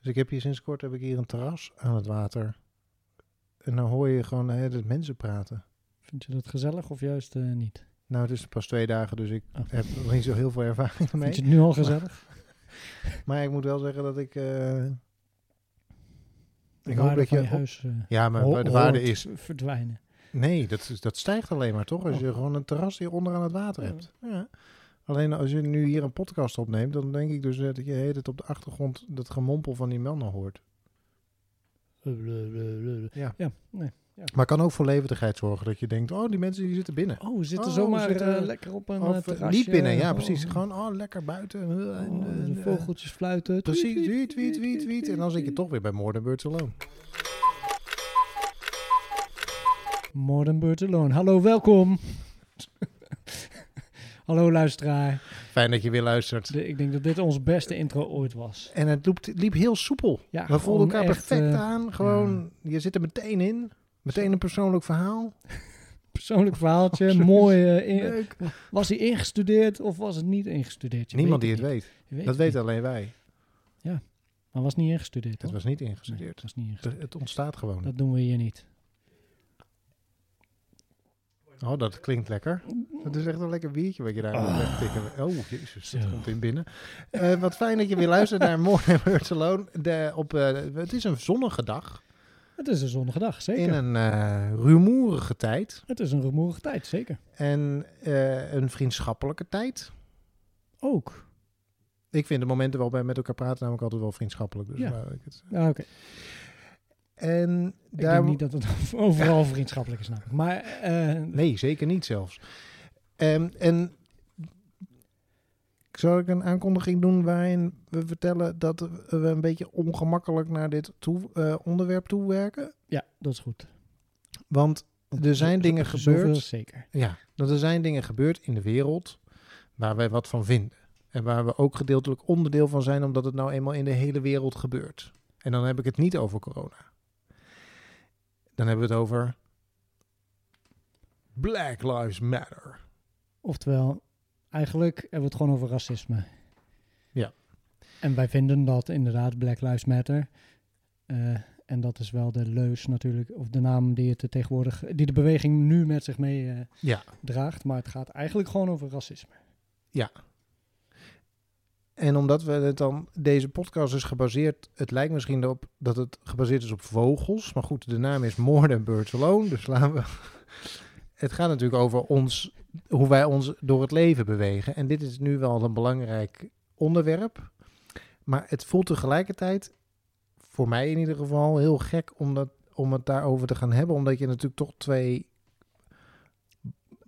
Dus ik heb hier sinds kort heb ik hier een terras aan het water. En dan hoor je gewoon hele tijd mensen praten. Vind je dat gezellig of juist eh, niet? Nou, het is pas twee dagen, dus ik Oh. heb nog niet zo heel veel ervaring Vind mee. je het nu al gezellig? Maar ik moet wel zeggen dat ik... eh, ik hoop dat je... je huis eh, ja, maar ho- de waarde is... verdwijnen. Nee, dat, dat stijgt alleen maar, toch? Als Oh. je gewoon een terras hier onder aan het water Ja. hebt. Ja. Alleen als je nu hier een podcast opneemt, dan denk ik dus eh, dat je heet het op de achtergrond dat gemompel van die mannen hoort. Ja. ja, nee. Maar kan ook voor levendigheid zorgen dat je denkt, oh, die mensen die zitten binnen. Oh, we zitten Oh, zomaar we zitten- eh, lekker op een Of, eh, terrasje. niet binnen, ja, Oh, precies. Gewoon, oh, lekker buiten. En, oh, de vogeltjes fluiten. Precies, tweet, tweet, tweet, tweet. En dan zit je toch weer bij More Than Birds Alone. Birds alone. Hallo, welkom. Hallo luisteraar. Fijn dat je weer luistert. De- ik denk dat dit onze beste intro ooit was. En het liep, liep heel soepel. Ja, We voelden elkaar echt, perfect eh, aan. Gewoon, je zit er meteen in. Meteen een persoonlijk verhaal. Persoonlijk verhaaltje, mooi. eh, in- was hij ingestudeerd of was het niet ingestudeerd? Je Niemand die het niet. weet. Je weet Dat weten alleen wij. Maar was niet ingestudeerd, Het was niet ingestudeerd. het was niet ingestudeerd. Het- Het ontstaat gewoon. Dat doen we hier niet. Oh, dat klinkt lekker. Het is echt een lekker biertje wat je daar Ah. wegtikken. Oh, jezus, dat Zo. komt in binnen. Eh, wat fijn dat je weer luistert naar Than Birds Alone. De, op, eh, het is een zonnige dag. Het is een zonnige dag, zeker. In een eh, rumoerige tijd. Het is een rumoerige tijd, zeker. En een vriendschappelijke tijd. Ook. Ik vind de momenten waarop wij met elkaar praten namelijk altijd wel vriendschappelijk. Dus Ja. ik het, Ja, oké. En Ik daar denk niet dat het overal vriendschappelijk is namelijk. Maar eh, Nee, zeker niet zelfs. Ehm, en zal ik een aankondiging doen waarin we vertellen dat we een beetje ongemakkelijk naar dit toe, eh, onderwerp toe werken? ja, dat is goed. Want er zijn dingen gebeurd. zeker. Ja, dat er zijn dingen gebeurd in de wereld waar wij wat van vinden. En waar we ook gedeeltelijk onderdeel van zijn, omdat het nou eenmaal in de hele wereld gebeurt. En dan heb ik het niet over corona. Dan hebben we het over Black Lives Matter. Oftewel, eigenlijk hebben we het gewoon over racisme. Ja. En wij vinden dat inderdaad Black Lives Matter. eh, en dat is wel de leus natuurlijk, of de naam die het tegenwoordig, die de beweging nu met zich mee eh, Ja. draagt. Maar het gaat eigenlijk gewoon over racisme. En omdat we het dan, deze podcast is gebaseerd, het lijkt misschien erop dat het gebaseerd is op vogels. Maar goed, de naam is More Than Birds Alone, dus laten we... Het gaat natuurlijk over ons, hoe wij ons door het leven bewegen. En dit is nu wel een belangrijk onderwerp. Maar het voelt tegelijkertijd, voor mij in ieder geval, heel gek om, dat, om het daarover te gaan hebben. Omdat je natuurlijk toch twee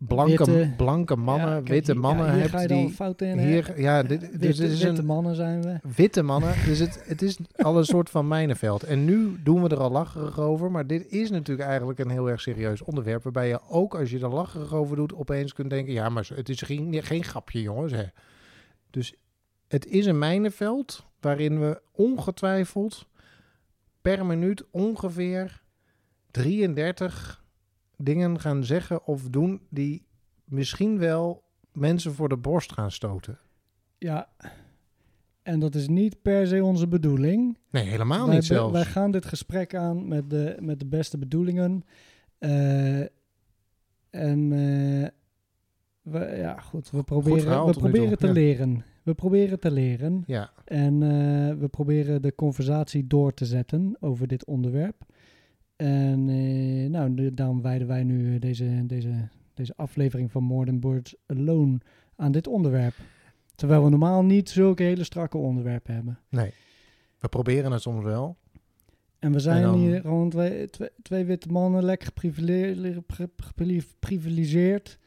blanke, Witte- blanke mannen, Ja, kijk, witte mannen ja, hier hebt ga je die... fout in. Hier, ja, dit, Witte, dus is witte een mannen zijn we. witte mannen. Dus het, het is al een soort van mijnenveld. En nu doen we er al lacherig over. Maar dit is natuurlijk eigenlijk een heel erg serieus onderwerp. Waarbij je ook als je er lacherig over doet, opeens kunt denken: ja, maar het is geen, geen grapje, jongens. Hè. Dus het is een mijnenveld waarin we ongetwijfeld per minuut ongeveer 33 dingen gaan zeggen of doen die misschien wel mensen voor de borst gaan stoten. Ja. En dat is niet per se onze bedoeling. Nee, helemaal wij, niet zelfs. wij gaan dit gesprek aan met de, met de beste bedoelingen. Eh, en eh, we, ja, goed, we proberen, verhaal we proberen toe, te ja. leren. We proberen te leren. Ja, En eh, we proberen de conversatie door te zetten over dit onderwerp. En eh, nou, de- daarom wijden wij nu deze, deze, deze aflevering van More Than Birds Alone aan dit onderwerp. Terwijl we normaal niet zulke hele strakke onderwerpen hebben. nee. We proberen het soms wel. En we zijn dan- hier gewoon twee, twee, twee witte mannen, lekker geprivile- ge- geprivilegeerd.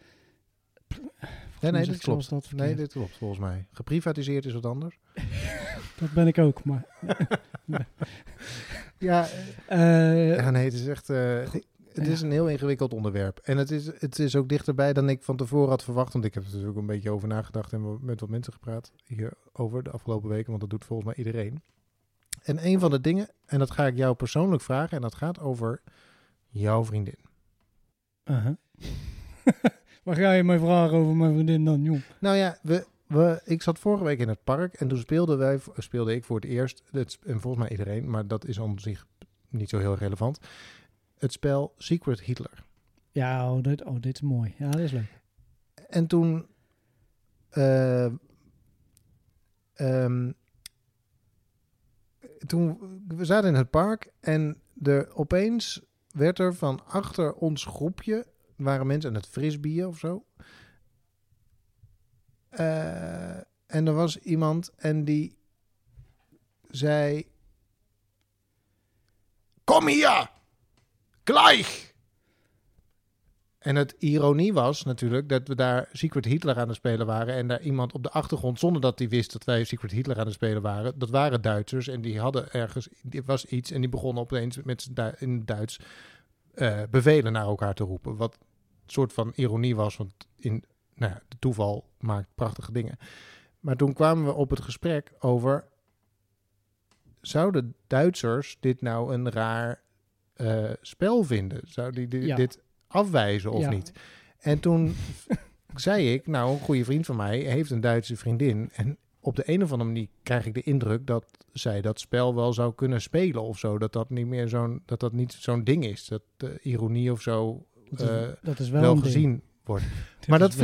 Ja, nee, zelfs klopt. Dat, Nee, dit klopt volgens mij. Geprivatiseerd is wat anders. dat ben ik ook, maar... Ja, eh, ja nee, het is echt... eh, het is een heel ingewikkeld onderwerp. En het is, het is ook dichterbij dan ik van tevoren had verwacht. Want ik heb er natuurlijk een beetje over nagedacht en met wat mensen gepraat hierover de afgelopen weken. Want dat doet volgens mij iedereen. En een van de dingen, en dat ga ik jou persoonlijk vragen. En dat gaat over jouw vriendin. uh-huh. Waar ga je mij vragen over mijn vriendin dan, jong? Nou ja, we, we, ik zat vorige week in het park en toen speelden wij, speelde ik voor het eerst, het, en volgens mij iedereen, maar dat is aan zich niet zo heel relevant, het spel Secret Hitler. Ja, oh dit, oh, dit is mooi. Ja, dit is leuk. En toen. eh, ehm, toen we zaten in het park en er opeens werd er van achter ons groepje waren mensen aan het frisbieren of zo. Eh, en er was iemand en die zei: Kom hier! Gleich! En het ironie was natuurlijk dat we daar Secret Hitler aan het spelen waren. En daar iemand op de achtergrond, zonder dat hij wist dat wij Secret Hitler aan het spelen waren. Dat waren Duitsers en die hadden ergens, er was iets en die begonnen opeens met in Duits eh, bevelen naar elkaar te roepen. Wat een soort van ironie was, want in, nou ja, de toeval maakt prachtige dingen. Maar toen kwamen we op het gesprek over, zouden Duitsers dit nou een raar eh, spel vinden? Zou die Ja. dit afwijzen of Ja. niet? En toen zei ik, nou, een goede vriend van mij heeft een Duitse vriendin. En op de een of andere manier krijg ik de indruk dat zij dat spel wel zou kunnen spelen of zo. Dat dat niet meer zo'n, dat dat niet zo'n ding is. Dat ironie of zo Dat is, eh, dat is wel, wel een ding. gezien wordt. Maar dat.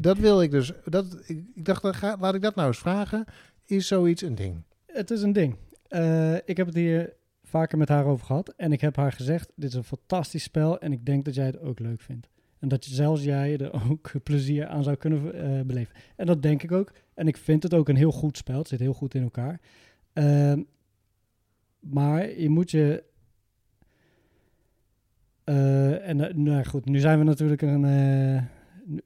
Dat wil ik dus. Dat, ik, ik dacht, dan ga, laat ik dat nou eens vragen. Is zoiets een ding? Het is een ding. Eh, ik heb het hier vaker met haar over gehad. En ik heb haar gezegd, dit is een fantastisch spel. En ik denk dat jij het ook leuk vindt. En dat je, zelfs jij er ook plezier aan zou kunnen eh, beleven. En dat denk ik ook. En ik vind het ook een heel goed spel. Het zit heel goed in elkaar. Ehm, maar je moet je... eh, en nou goed, nu zijn we natuurlijk een... nu,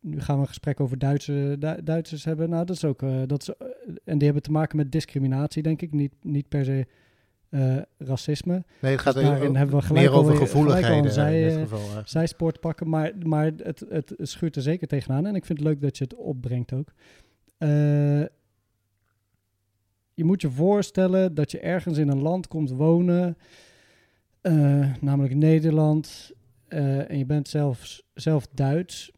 nu gaan we een gesprek over Duitse, Du- Duitsers hebben. Nou, dat is ook... eh, dat is, eh, en die hebben te maken met discriminatie, denk ik. Niet, niet per se eh, racisme. Nee, het gaat Dus er daarin hebben we gelijk meer over gevoeligheden zij, hè. zijspoort pakken. Maar, maar het, het schuurt er zeker tegenaan. En ik vind het leuk dat je het opbrengt ook. Je moet je voorstellen dat je ergens in een land komt wonen, namelijk Nederland, en je bent zelfs, zelf Duits.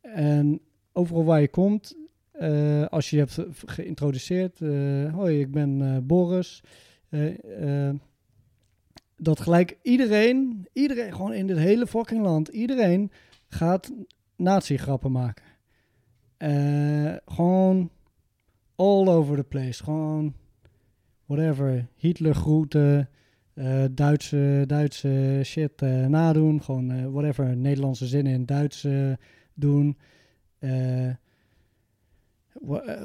En overal waar je komt, eh, als je je hebt ge- geïntroduceerd, eh, hoi, ik ben eh, Boris. dat gelijk iedereen, iedereen, gewoon in dit hele fucking land, iedereen gaat nazi-grappen maken. Gewoon all over the place. Gewoon whatever. Hitler groeten, eh, Duitse, Duitse shit eh, nadoen. Gewoon eh, whatever. Nederlandse zinnen in Duits doen.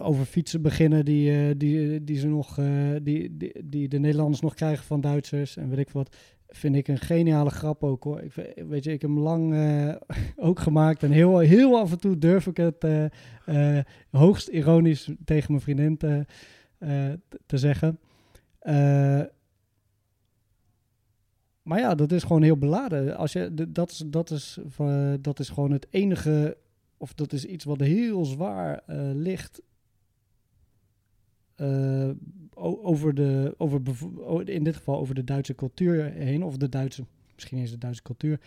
Over fietsen beginnen die, die, die ze nog, die, die, die de Nederlanders nog krijgen van Duitsers en weet ik wat. Vind ik een geniale grap ook hoor. Ik, weet je, ik heb hem lang ook gemaakt en heel, heel af en toe durf ik het hoogst ironisch tegen mijn vriendin te, te zeggen. Maar ja, dat is gewoon heel beladen. Als je, dat, is, dat, is, eh, dat is gewoon het enige, of dat is iets wat heel zwaar eh, ligt eh, over de, over, in dit geval over de Duitse cultuur heen, of de Duitse, misschien is de Duitse cultuur.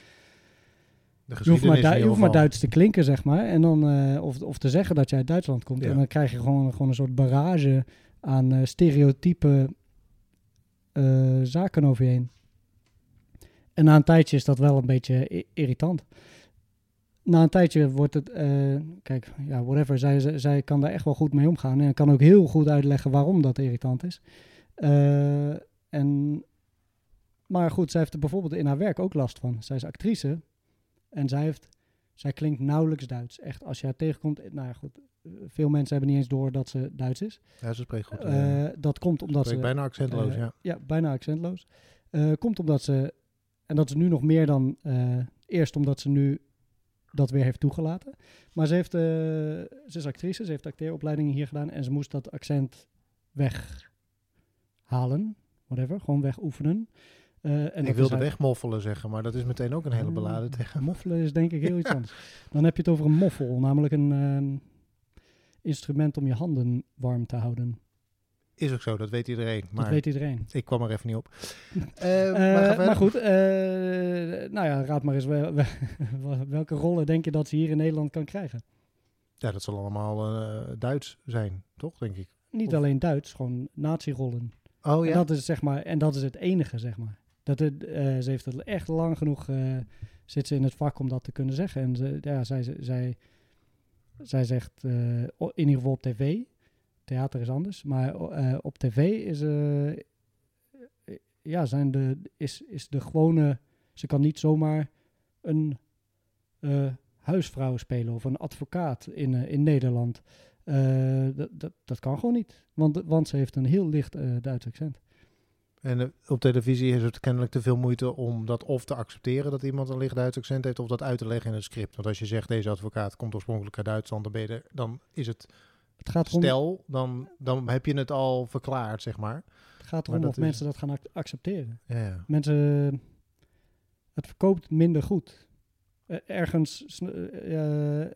De Je hoeft, maar, Du- je hoeft maar. Duits te klinken, zeg maar. En dan, of, of te zeggen dat je uit Duitsland komt. Ja. En dan krijg je gewoon, gewoon een soort barrage aan stereotype zaken over je heen. En na een tijdje is dat wel een beetje irritant. Na een tijdje wordt het, eh, kijk, ja, whatever. Zij, zij- kan daar echt wel goed mee omgaan. En kan ook heel goed uitleggen waarom dat irritant is. Eh, en, maar goed, zij heeft er bijvoorbeeld in haar werk ook last van. Zij is actrice. En zij heeft, zij klinkt nauwelijks Duits. Echt, als je haar tegenkomt, eh, nou ja, goed. Veel mensen hebben niet eens door dat ze Duits is. Ja, ze spreekt goed. Dat komt omdat ze... bijna accentloos, ja. Ja, bijna accentloos. Komt omdat ze, en dat is nu nog meer dan eh, eerst omdat ze nu dat weer heeft toegelaten. Maar ze, heeft, eh, ze is actrice, ze heeft acteeropleidingen hier gedaan en ze moest dat accent weghalen. Whatever, gewoon wegoefenen. Eh, en ik wilde wegmoffelen zeggen, maar dat is meteen ook een hele beladen tegen. Moffelen is denk ik heel iets anders. Dan heb je het over een moffel, namelijk een instrument om je handen warm te houden. Is ook zo, dat weet iedereen. Maar Dat weet iedereen. ik kwam er even niet op. Eh, Eh, maar goed, eh, nou ja, raad maar eens wel- wel- welke rollen denk je dat ze hier in Nederland kan krijgen? Ja, dat zal allemaal eh, Duits zijn, toch, denk ik? Niet Of- alleen Duits, gewoon nazi-rollen. Oh En ja? dat is zeg maar, en dat is het enige, zeg maar. Dat het, ze heeft het echt lang genoeg, zit ze in het vak om dat te kunnen zeggen. En ze, ja, zij, zij, zij zegt, in ieder geval op tv, theater is anders, maar eh, op tv is, eh, ja, zijn de, is, is de gewone, ze kan niet zomaar een eh, huisvrouw spelen of een advocaat in, in Nederland. Dat, dat, dat kan gewoon niet, want, want ze heeft een heel licht Duits accent. En op televisie is het kennelijk te veel moeite om dat of te accepteren dat iemand een licht Duits accent heeft, of dat uit te leggen in het script. Want als je zegt deze advocaat komt oorspronkelijk uit Duitsland, dan, ben je dan is het Het gaat erom, stel, dan, dan heb je het al verklaard, zeg maar. het gaat erom dat of is- mensen dat gaan ac- accepteren. Ja, ja. Mensen, het verkoopt minder goed. Eh, ergens, eh, eh,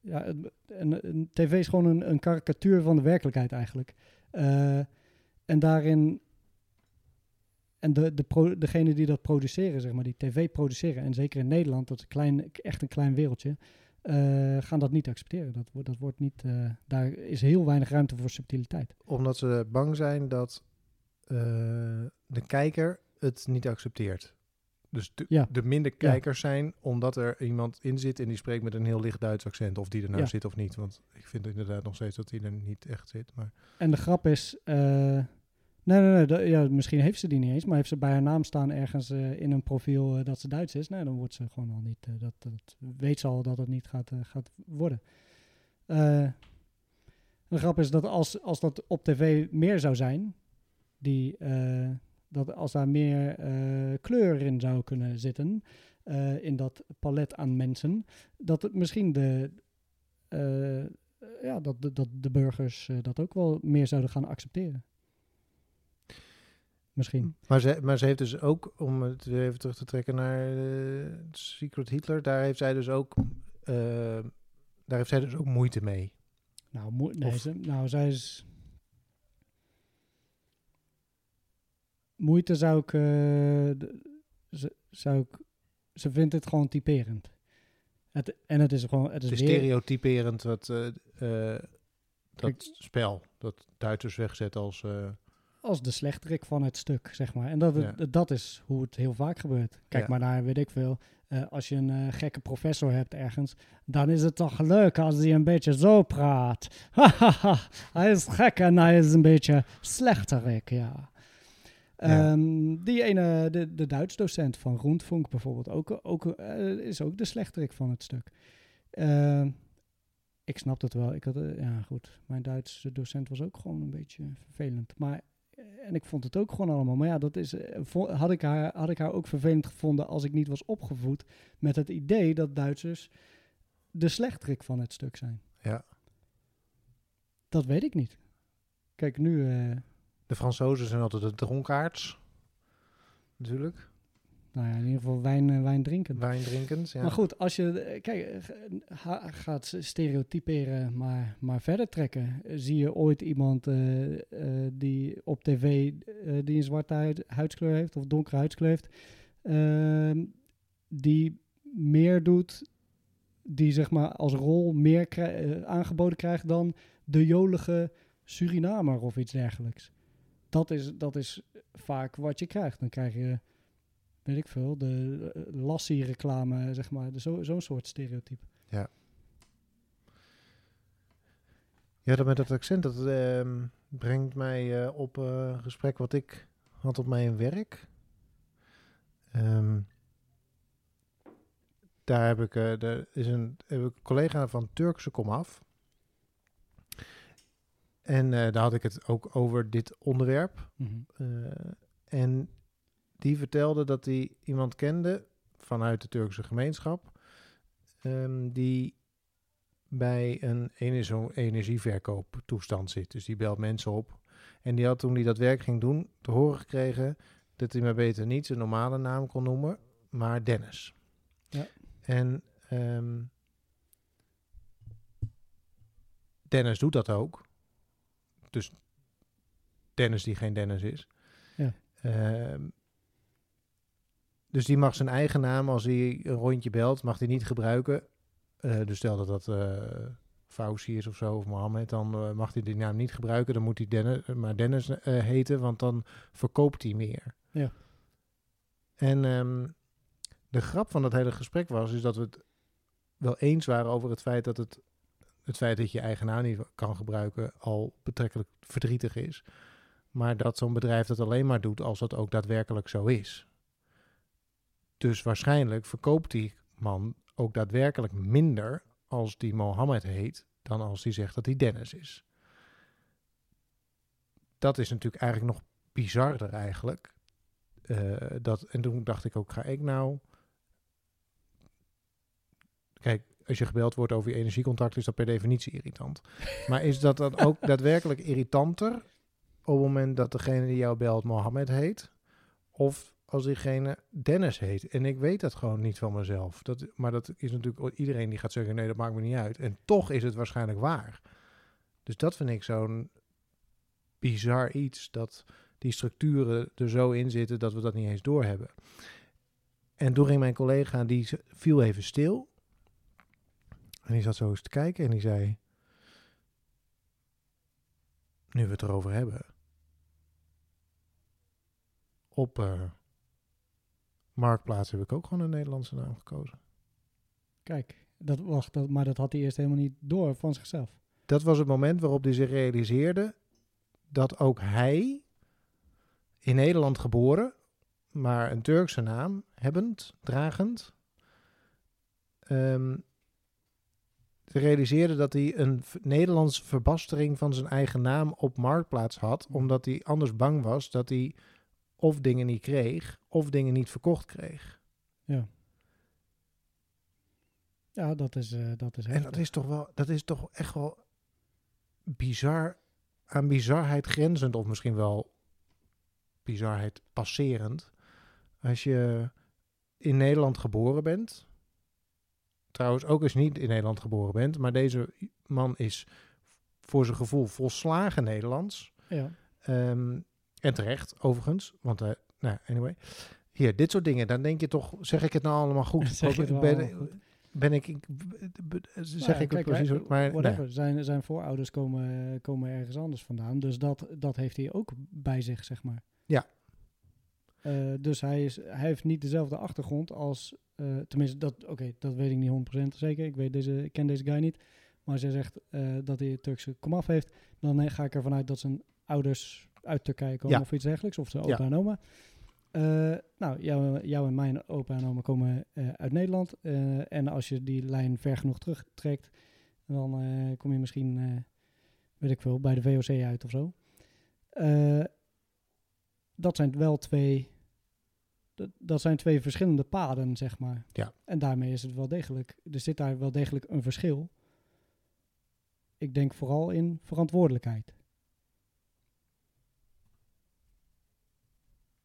ja, een, een, een tv is gewoon een, een karikatuur van de werkelijkheid eigenlijk. Eh, en daarin, en de, de pro, degene die dat produceren, zeg maar, die tv produceren, en zeker in Nederland, dat is een klein, echt een klein wereldje, eh, gaan dat niet accepteren. Dat, wordt- dat wordt niet, eh, daar is heel weinig ruimte voor subtiliteit. Omdat ze bang zijn dat eh, de kijker het niet accepteert. Dus de, Ja. de minder kijkers zijn, omdat er iemand in zit en die spreekt met een heel licht Duits accent. Of die er nou Ja. zit of niet. Want ik vind inderdaad nog steeds dat die er niet echt zit. Maar En de grap is, nee, nee, nee, ja, misschien heeft ze die niet eens, maar heeft ze bij haar naam staan ergens eh, in een profiel eh, dat ze Duits is, nee, dan wordt ze gewoon al niet, eh, dat, dat weet ze al dat het niet gaat, gaat worden. De grap is dat als, als dat op tv meer zou zijn, die, dat als daar meer kleur in zou kunnen zitten, in dat palet aan mensen, dat het misschien de, ja, dat, dat de burgers dat ook wel meer zouden gaan accepteren. Misschien. Maar ze, maar ze heeft dus ook, om het even terug te trekken naar eh, Secret Hitler, daar heeft zij dus ook, eh, daar heeft zij dus ook moeite mee. Nou, moe- nee, ze, nou, zij is. Moeite zou ik, eh, ze, zou ik. Ze vindt het gewoon typerend. Het, en het is gewoon. Het is Het is weer, stereotyperend wat, dat Kijk- spel, dat Duitsers wegzet als... als de slechterik van het stuk, zeg maar. En dat, Ja. dat is hoe het heel vaak gebeurt. Kijk Ja. maar naar, weet ik veel, eh, als je een eh, gekke professor hebt ergens, dan is het toch leuk als hij een beetje zo praat. Hij is gek en hij is een beetje slechterik, ja. Ja. Ehm, die ene, de, de Duits docent van Rundfunk bijvoorbeeld, ook, ook, eh, is ook de slechterik van het stuk. Ehm, ik snap het wel. Ik had, ja goed, mijn Duitse docent was ook gewoon een beetje vervelend. Maar, en ik vond het ook gewoon allemaal. Maar ja, dat is, eh, had, ik haar, had ik haar ook vervelend gevonden als ik niet was opgevoed met het idee dat Duitsers de slechterik van het stuk zijn. ja. Dat weet ik niet. Kijk, nu, eh, De Fransozen zijn altijd de dronkaards, natuurlijk. Nou ja, in ieder geval wijn, eh, wijn drinken. Wijndrinkend, ja. Maar goed, als je, eh, kijk, eh, ga- gaat stereotyperen, maar, maar verder trekken. Zie je ooit iemand die op tv die een zwarte huid- huidskleur heeft of donkere huidskleur heeft, ehm, die meer doet, die zeg maar als rol meer krij- aangeboden krijgt dan de jolige Surinamer of iets dergelijks. Dat is, dat is vaak wat je krijgt. Dan krijg je weet ik veel, de uh, Lassie-reclame, zeg maar, zo- zo'n soort stereotype. Ja, dat met dat accent, dat ehm, brengt mij eh, op eh, een gesprek wat ik had op mijn werk. Ehm, daar heb ik, er is een, heb ik een collega van Turkse komaf. En daar had ik het ook over dit onderwerp. Eh, en die vertelde dat hij iemand kende vanuit de Turkse gemeenschap. ehm, die bij een energieverkooptoestand zit. Dus die belt mensen op. En die had toen hij dat werk ging doen, te horen gekregen dat hij maar beter niet zijn normale naam kon noemen, maar Dennis. Ja. En ehm, Dennis doet dat ook. Dus Dennis die geen Dennis is. Ja. Ehm, dus die mag zijn eigen naam, als hij een rondje belt, mag hij niet gebruiken eh, dus stel dat dat eh Fauci is of zo, of Mohammed, dan eh, mag hij die naam niet gebruiken. Dan moet hij Dennis, maar Dennis heten, want dan verkoopt hij meer. Ja. En ehm, de grap van dat hele gesprek was, is dat we het wel eens waren over het feit dat het, het feit dat je eigen naam niet kan gebruiken al betrekkelijk verdrietig is. Maar dat zo'n bedrijf dat alleen maar doet als dat ook daadwerkelijk zo is. Dus waarschijnlijk verkoopt die man ook daadwerkelijk minder als die Mohammed heet, dan als hij zegt dat hij Dennis is. Dat is natuurlijk eigenlijk nog bizarder eigenlijk. Eh, dat, en toen dacht ik ook, ga ik nou... Kijk, als je gebeld wordt over je energiecontract, is dat per definitie irritant. Maar is dat dan ook daadwerkelijk irritanter op het moment dat degene die jou belt Mohammed heet? Of als diegene Dennis heet? En ik weet dat gewoon niet van mezelf. Dat, maar dat is natuurlijk iedereen die gaat zeggen, nee, dat maakt me niet uit. En toch is het waarschijnlijk waar. Dus dat vind ik zo'n bizar iets, dat die structuren er zo in zitten dat we dat niet eens doorhebben. En toen ging mijn collega, die viel even stil. En die zat zo eens te kijken en die zei... Nu we het erover hebben. Op eh, Marktplaats heb ik ook gewoon een Nederlandse naam gekozen. Kijk, dat, wacht, dat, maar dat had hij eerst helemaal niet door van zichzelf. Dat was het moment waarop hij zich realiseerde dat ook hij in Nederland geboren, maar een Turkse naam hebbend, dragend, ehm, realiseerde dat hij een Nederlandse verbastering van zijn eigen naam op Marktplaats had, omdat hij anders bang was dat hij of dingen niet kreeg, of dingen niet verkocht kreeg. Ja. Ja, dat is, eh, dat is En dat is toch wel, dat is toch echt wel bizar, aan bizarheid grenzend, of misschien wel bizarheid passerend. Als je in Nederland geboren bent, trouwens ook als je niet in Nederland geboren bent, maar deze man is voor zijn gevoel volslagen Nederlands. Ja. Ehm, en terecht, overigens, want, eh nou, anyway. Hier, dit soort dingen, dan denk je toch, zeg ik het nou allemaal goed? Wel ben, goed? ben ik, b- zeg Nou ik het kijk, precies, maar whatever. nee. Zijn, zijn voorouders komen, komen ergens anders vandaan. Dus dat, dat heeft hij ook bij zich, zeg maar. Ja. Eh, dus hij, is, hij heeft niet dezelfde achtergrond als... eh, tenminste, dat, oké, dat weet ik niet 100% zeker. Ik, weet deze, ik ken deze guy niet. Maar als zegt eh, dat hij Turkse komaf heeft... dan eh, ga ik ervan uit dat zijn ouders uit Turkije komen of iets dergelijks. Of zijn opa en oma. Eh, nou, jou, jou en mijn opa en oma komen eh, uit Nederland. Eh, en als je die lijn ver genoeg terugtrekt... dan kom je misschien, weet ik veel, bij de VOC uit of zo. Dat zijn wel twee... Dat, dat zijn twee verschillende paden, zeg maar. Ja. En daarmee is het wel degelijk... Er zit daar wel degelijk een verschil. Ik denk vooral in verantwoordelijkheid.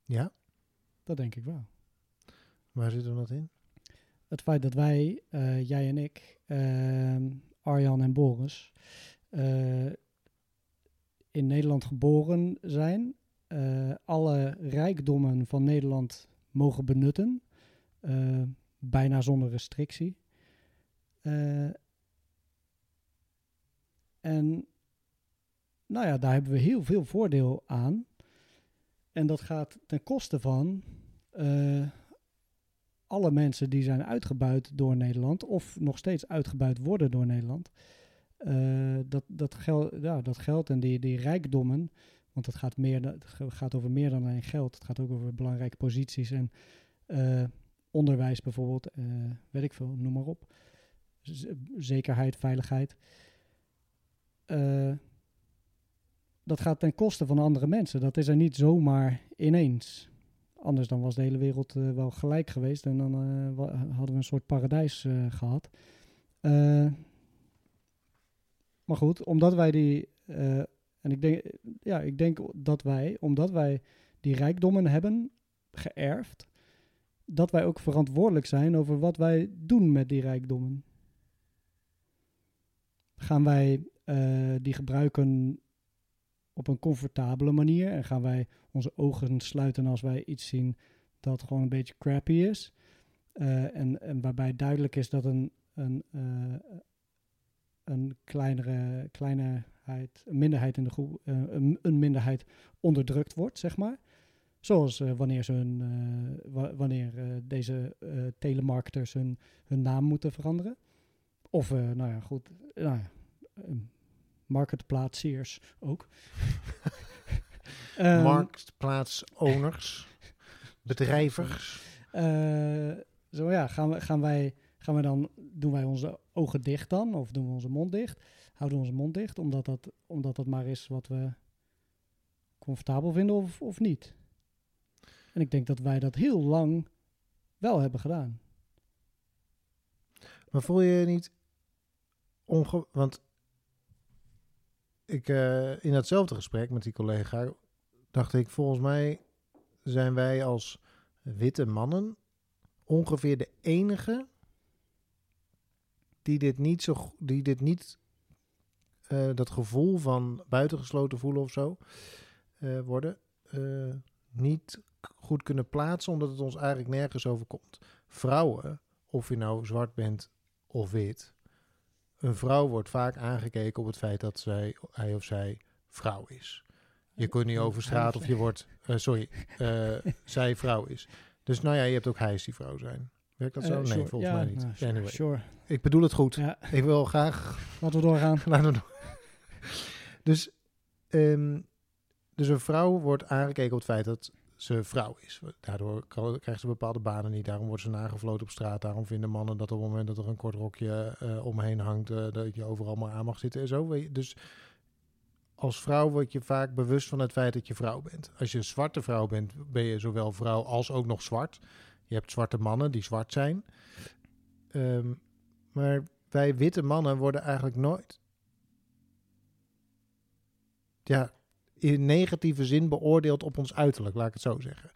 Ja, Dat denk ik wel. waar zit er dat in? het feit dat wij, eh, jij en ik, ehm, Arjan en Boris, eh, in Nederland geboren zijn, eh, alle rijkdommen van Nederland mogen benutten, bijna zonder restrictie. En nou ja, daar hebben we heel veel voordeel aan. En dat gaat ten koste van eh, alle mensen die zijn uitgebuit door Nederland of nog steeds uitgebuit worden door Nederland. Eh, dat, dat, geld, ja, dat geld en die, die rijkdommen, want het gaat, meer, gaat over meer dan alleen geld. Het gaat ook over belangrijke posities en eh, onderwijs bijvoorbeeld, weet ik veel, noem maar op. Zekerheid, veiligheid. Dat gaat ten koste van andere mensen. Dat is er niet zomaar ineens. Anders dan was de hele wereld eh, wel gelijk geweest en dan eh, hadden we een soort paradijs eh, gehad. Eh, maar goed, omdat wij die, en ik denk, ja, ik denk dat wij, omdat wij die rijkdommen hebben geërfd, dat wij ook verantwoordelijk zijn over wat wij doen met die rijkdommen. Gaan wij die gebruiken op een comfortabele manier en gaan wij onze ogen sluiten als wij iets zien dat gewoon een beetje crappy is. Eh, en, en waarbij duidelijk is dat een, een, eh, een kleinere, kleinheid, een minderheid in de groep, eh, een, minderheid onderdrukt wordt, zeg maar. Zoals wanneer, ze hun, wa- wanneer deze telemarketers hun, hun naam moeten veranderen. Of, nou ja, goed, nou ja, eh, marketplaatsiers ook. Ehm, Marktplaatsowners, bedrijvers. eh, zo ja, gaan, we, gaan, wij, gaan we dan, doen wij onze ogen dicht dan? Of doen we onze mond dicht? Houden we onze mond dicht, omdat dat, omdat dat maar is wat we comfortabel vinden of, of niet? En ik denk dat wij dat heel lang wel hebben gedaan. Maar voel je je niet onge... Want ik, eh, in datzelfde gesprek met die collega dacht ik, volgens mij zijn wij als witte mannen ongeveer de enige die dit niet zo, die dit niet, eh, dat gevoel van buitengesloten voelen of zo eh, worden, niet goed kunnen plaatsen, omdat het ons eigenlijk nergens overkomt. Vrouwen, of je nou zwart bent of wit, een vrouw wordt vaak aangekeken op het feit dat zij, hij of zij vrouw is. Je kunt niet over straat of je wordt, eh, sorry, eh, zij vrouw is. Dus nou ja, je hebt ook hij is die vrouw zijn. Werkt dat zo? Eh, nee, sure. volgens Ja, mij niet. nou, sure, Anyway, sure. ik bedoel het goed. Ja, Ik wil graag laten we doorgaan. Laten we doen. Dus, ehm, dus een vrouw wordt aangekeken op het feit dat ze vrouw is. Daardoor krijgt ze bepaalde banen niet. Daarom wordt ze nagevloten op straat. Daarom vinden mannen dat op het moment dat er een kort rokje eh, omheen hangt, eh, dat je overal maar aan mag zitten en zo. Dus als vrouw word je vaak bewust van het feit dat je vrouw bent. Als je een zwarte vrouw bent, ben je zowel vrouw als ook nog zwart. Je hebt zwarte mannen die zwart zijn. Ehm, maar wij witte mannen worden eigenlijk nooit ja, in negatieve zin beoordeeld op ons uiterlijk, laat ik het zo zeggen.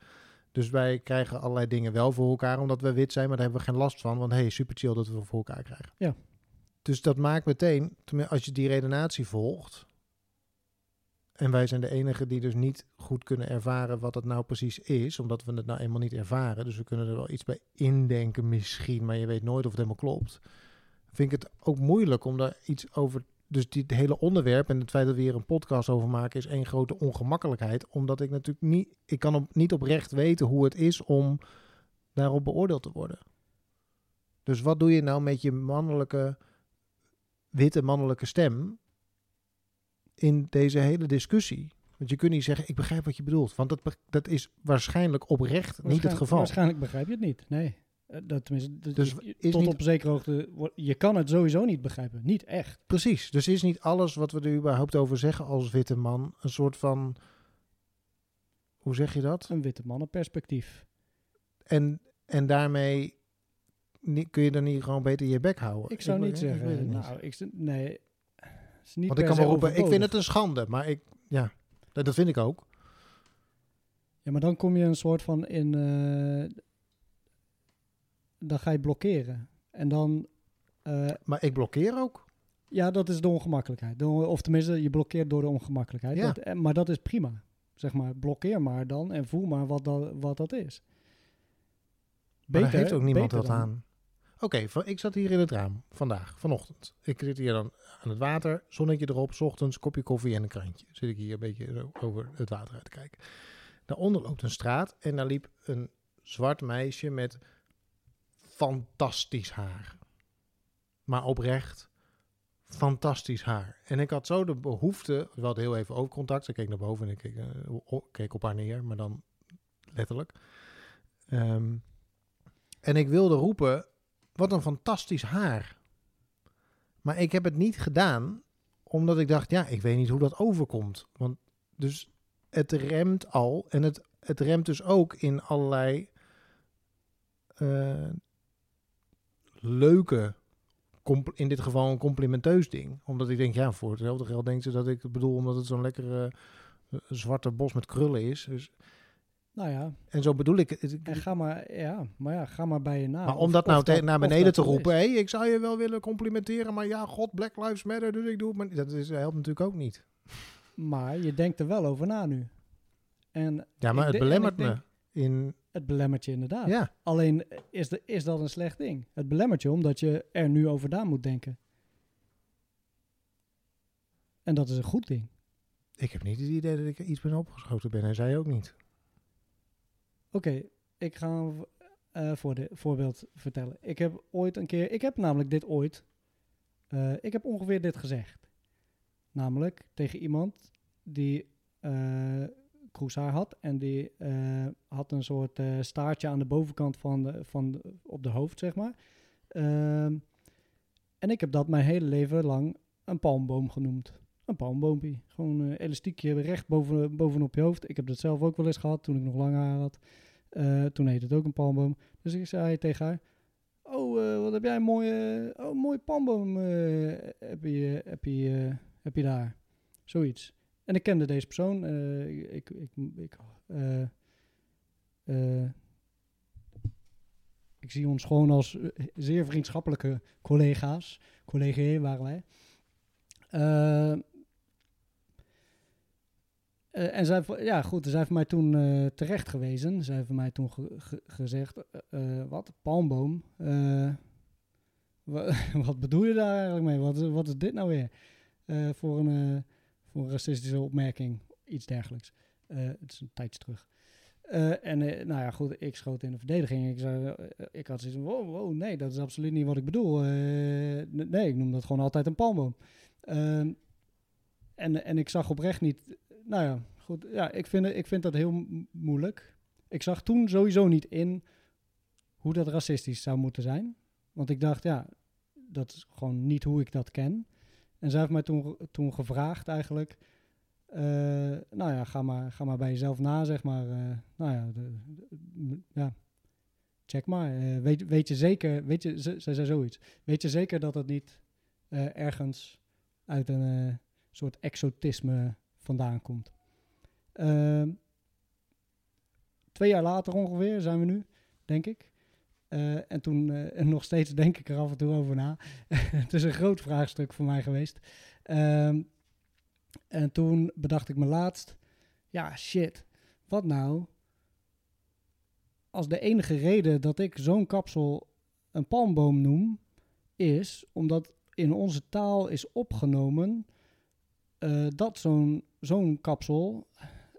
Dus wij krijgen allerlei dingen wel voor elkaar omdat we wit zijn, maar daar hebben we geen last van. Want hey, super chill dat we voor elkaar krijgen. Ja. Dus dat maakt meteen, als je die redenatie volgt. En wij zijn de enigen die dus niet goed kunnen ervaren wat het nou precies is, omdat we het nou eenmaal niet ervaren. Dus we kunnen er wel iets bij indenken misschien, maar je weet nooit of het helemaal klopt. Vind ik het ook moeilijk om daar iets over dus dit hele onderwerp en het feit dat we hier een podcast over maken is één grote ongemakkelijkheid. Omdat ik natuurlijk niet, ik kan op, niet oprecht weten hoe het is om daarop beoordeeld te worden. Dus wat doe je nou met je mannelijke, witte mannelijke stem in deze hele discussie? Want je kunt niet zeggen, ik begrijp wat je bedoelt. Want dat, dat is waarschijnlijk oprecht niet het geval. Waarschijnlijk begrijp je het niet. Nee. Eh, Dat, tenminste, Dus je- is tot niet- op zekere hoogte. Je kan het sowieso niet begrijpen. Niet echt. Precies. Dus is niet alles wat we er überhaupt over zeggen als witte man een soort van, hoe zeg je dat? Een witte mannenperspectief. En, en daarmee kun je dan niet gewoon beter je bek houden? Ik zou niet ik zeggen. niet. nou, ik, nee. Is niet Want ik kan wel roepen, ik vind het een schande. Maar ik, ja, dat, dat vind ik ook. Ja, maar dan kom je een soort van in. eh, dan ga je blokkeren. En dan. eh, Maar ik blokkeer ook. ja, dat is de ongemakkelijkheid. De of tenminste, je blokkeert door de ongemakkelijkheid. Ja. Dat, eh, maar dat is prima. Zeg maar, blokkeer maar dan en voel maar wat dat, wat dat is. Maar daar heeft ook niemand beter wat dan- aan. Oké, ik zat hier in het raam vandaag, vanochtend. Ik zit hier dan aan het water, zonnetje erop, 's ochtends, kopje koffie en een krantje. Zit ik hier een beetje zo over het water uit te kijken. Daaronder loopt een straat en daar liep een zwart meisje met fantastisch haar. Maar oprecht fantastisch haar. En ik had zo de behoefte, we hadden heel even oogcontact. Ik keek naar boven en ik keek, eh, keek op haar neer, maar dan letterlijk. Ehm, en ik wilde roepen, wat een fantastisch haar. Maar ik heb het niet gedaan, omdat ik dacht, ja, ik weet niet hoe dat overkomt. Want dus het remt al en het, het remt dus ook in allerlei eh, leuke, in dit geval een complimenteus ding. Omdat ik denk, ja, voor hetzelfde geld denkt ze dat ik het bedoel omdat het zo'n lekkere eh, zwarte bos met krullen is. Dus, Nou ja, en zo bedoel ik het. en ga maar, ja, maar ja, ga maar bij je na. Maar om dat nou naar beneden te roepen, hé, ik zou je wel willen complimenteren, maar ja, god, Black Lives Matter, dus ik doe het maar niet. Dat is, helpt natuurlijk ook niet. Maar je denkt er wel over na nu. En Ja, maar het belemmert denk- me in Het belemmert je inderdaad. Ja, Alleen eh, is, de, is dat een slecht ding? Het belemmert je omdat je er nu over na moet denken. En dat is een goed ding. ik heb niet het idee dat ik er iets ben opgeschoten ben. En zij ook niet. Oké, ik ga een eh, voor de, voorbeeld vertellen. Ik heb ooit een keer, ik heb namelijk dit ooit, eh, ik heb ongeveer dit gezegd. Namelijk tegen iemand die kroeshaar had en die eh, had een soort eh, staartje aan de bovenkant van, de, van op de hoofd, zeg maar. Ehm, en ik heb dat mijn hele leven lang een palmboom genoemd. Een palmboompie. Gewoon elastiekje recht boven, bovenop je hoofd. Ik heb dat zelf ook wel eens gehad toen ik nog lang haar had. Eh, toen heette het ook een palmboom. Dus ik zei tegen haar... Oh, wat heb jij een mooie, oh, mooie palmboom heb, je, heb, je, heb je daar. Zoiets. En ik kende deze persoon. eh, ik, ik, ik, eh, eh, ik zie ons gewoon als zeer vriendschappelijke collega's. Collega's waren wij. En zij, ja goed, zij heeft mij toen eh, terecht gewezen. Zij heeft mij toen ge- ge- gezegd, eh, wat, palmboom? Wa- wat bedoel je daar eigenlijk mee? Wat, wat is dit nou weer? Voor, een, voor een racistische opmerking, iets dergelijks. Eh, het is een tijdje terug. Eh, en eh, nou ja, goed, ik schoot in de verdediging. Ik, zei, ik had zoiets van, wow, nee, dat is absoluut niet wat ik bedoel. Nee, ik noem dat gewoon altijd een palmboom. Ehm, en, en ik zag oprecht niet... Nou ja, goed. Ja, ik vind, ik vind dat heel moeilijk. Ik zag toen sowieso niet in hoe dat racistisch zou moeten zijn. Want ik dacht, ja, dat is gewoon niet hoe ik dat ken. En zij heeft mij toen, toen gevraagd eigenlijk... eh, nou ja, ga maar, ga maar bij jezelf na, zeg maar. eh, nou ja, ja, check maar. Eh, weet, weet je zeker, weet je, zei zoiets. Weet je zeker dat het niet ergens uit een soort exotisme vandaan komt? Ehm, twee jaar later ongeveer zijn we nu, denk ik. Eh, en toen, eh, nog steeds denk ik er af en toe over na. het is een groot vraagstuk voor mij geweest. Ehm, en toen bedacht ik me laatst, ja shit, wat nou als de enige reden dat ik zo'n kapsel een palmboom noem, is omdat in onze taal is opgenomen eh, dat zo'n zo'n kapsel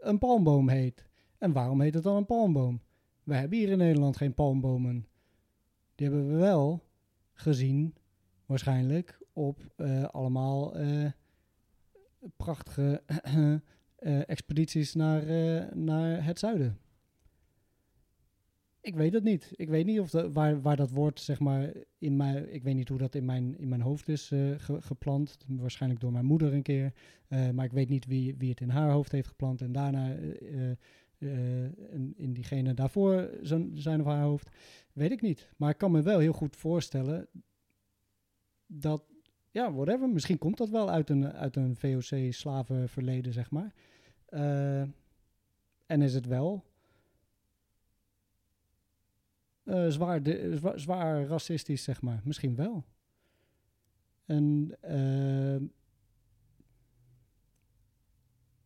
een palmboom heet. En waarom heet het dan een palmboom? We hebben hier in Nederland geen palmbomen. Die hebben we wel gezien, waarschijnlijk, op eh, allemaal eh, prachtige eh, expedities naar, naar het zuiden. Ik weet het niet. Ik weet niet of de, waar, waar dat woord, zeg maar, in mijn, ik weet niet hoe dat in mijn, in mijn hoofd is ge- geplant. Waarschijnlijk door mijn moeder een keer. Maar ik weet niet wie, wie het in haar hoofd heeft geplant. En daarna eh, eh, in, diegene daarvoor zijn, of haar hoofd. Weet ik niet. Maar ik kan me wel heel goed voorstellen dat, ja, whatever. Misschien komt dat wel uit een, uit een VOC-slavenverleden, zeg maar. Eh, en is het wel eh, zwaar, de- zwa- zwaar racistisch, zeg maar. Misschien wel. En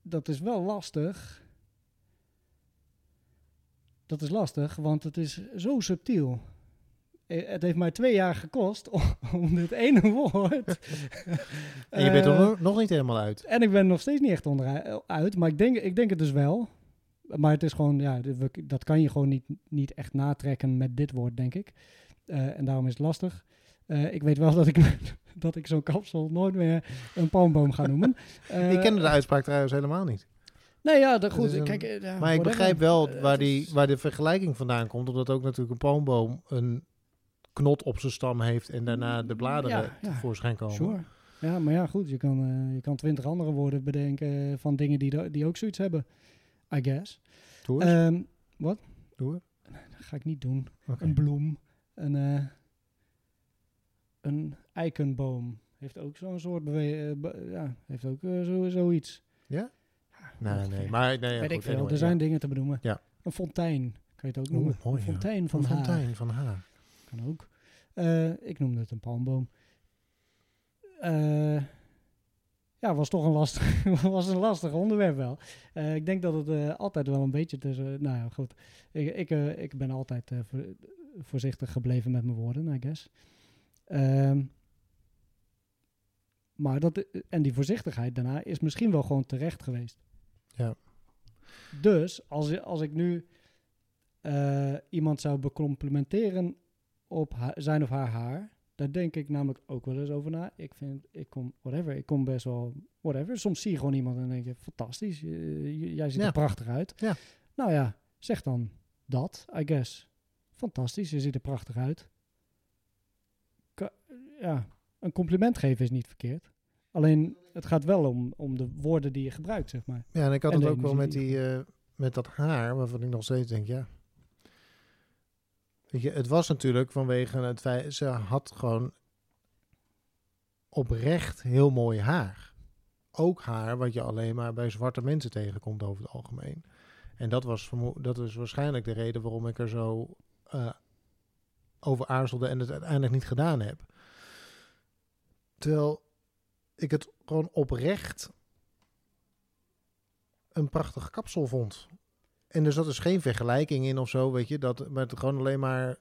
dat is wel lastig. Dat is lastig, want het is zo subtiel. Eh, Het heeft mij twee jaar gekost om, om dit ene woord. En je bent er eh, nog, niet helemaal uit. en ik ben nog steeds niet echt onderuit, maar ik denk, ik denk het dus wel. Maar het is gewoon, ja, dat kan je gewoon niet, niet echt natrekken met dit woord, denk ik. Eh, en daarom is het lastig. Ik weet wel dat ik, dat ik zo'n kapsel nooit meer een palmboom ga noemen. Ik kende de uitspraak trouwens helemaal niet. Nee, ja, dat, goed. een- kijk, eh, ja, Maar ik begrijp wel Eh, waar, die, waar de vergelijking vandaan komt. Omdat ook natuurlijk een palmboom een knot op zijn stam heeft en daarna de bladeren Ja, ja. tevoorschijn komen. Sure. Ja, maar ja, goed. Je kan, eh, je kan twintig andere woorden bedenken van dingen die, die ook zoiets hebben. I guess. Doe eens. Ehm, Doe dat ga ik niet doen. Een bloem. Een, een eikenboom. Heeft ook zo'n soort bewe- eh, be- ja, heeft ook zo, zoiets. Ja? Ja, Nee, nee. Maar, nee ja, Weet goed, ik veel. anyway, er zijn ja. dingen te benoemen. Ja. Een fontein. Kan je het ook noemen. mooi, een ja. fontein van Een haar. fontein van haar. Kan ook. Eh, ik noemde het een palmboom. Eh, ja, was toch een lastig, was een lastig onderwerp wel. Eh, ik denk dat het altijd wel een beetje tussen... nou ja, goed. Ik, ik, ik ben altijd voor- voorzichtig gebleven met mijn woorden, I guess. Ehm, maar dat, en die voorzichtigheid daarna is misschien wel gewoon terecht geweest. Ja. Dus als, als ik nu eh, iemand zou becomplimenteren op ha- zijn of haar haar, daar denk ik namelijk ook wel eens over na. Ik vind, ik kom, whatever, ik kom best wel, whatever. Soms zie je gewoon iemand en denk je, fantastisch, je- jij ziet Ja. er prachtig uit. Ja. Nou ja, zeg dan dat, I guess. Fantastisch, je ziet er prachtig uit. Ka- ja, een compliment geven is niet verkeerd. Alleen, het gaat wel om, om de woorden die je gebruikt, zeg maar. Ja, en ik had En het ook wel met, die, eh, met dat haar, waarvan ik nog steeds denk, ja. Weet je, het was natuurlijk vanwege het feit, ze had gewoon oprecht heel mooi haar. Ook haar wat je alleen maar bij zwarte mensen tegenkomt over het algemeen. En dat was, dat is waarschijnlijk de reden waarom ik er zo eh, over aarzelde en het uiteindelijk niet gedaan heb. Terwijl ik het gewoon oprecht een prachtig kapsel vond. En dus dat is geen vergelijking in of zo, weet je. Dat, maar het gewoon alleen maar,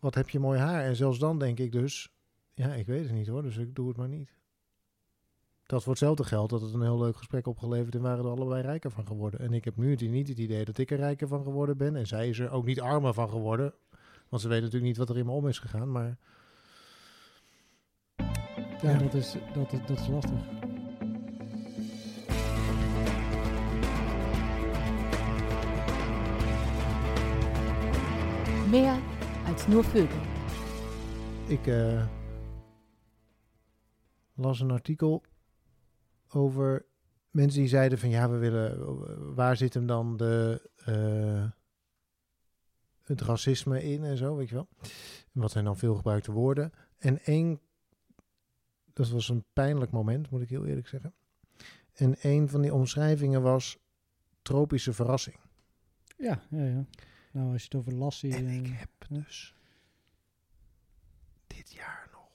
wat heb je mooi haar. En zelfs dan denk ik dus, ja, ik weet het niet hoor, dus ik doe het maar niet. Dat voor hetzelfde geld dat het een heel leuk gesprek opgeleverd en waren er allebei rijker van geworden. En ik heb nu niet het idee dat ik er rijker van geworden ben. En zij is er ook niet armer van geworden. Want ze weten natuurlijk niet wat er in me om is gegaan. Maar Ja, Ja. Dat, is, dat, is, dat is lastig. Mehr als nur Vögel. Ik eh, las een artikel over mensen die zeiden van ja, we willen, waar zit hem dan de, eh, het racisme in en zo, weet je wel. Wat zijn dan veel gebruikte woorden. En één, dat was een pijnlijk moment, moet ik heel eerlijk zeggen. En een van die omschrijvingen was tropische verrassing. Ja, ja, ja. Nou, als je het over Lassie... En ik heb ja. dus dit jaar nog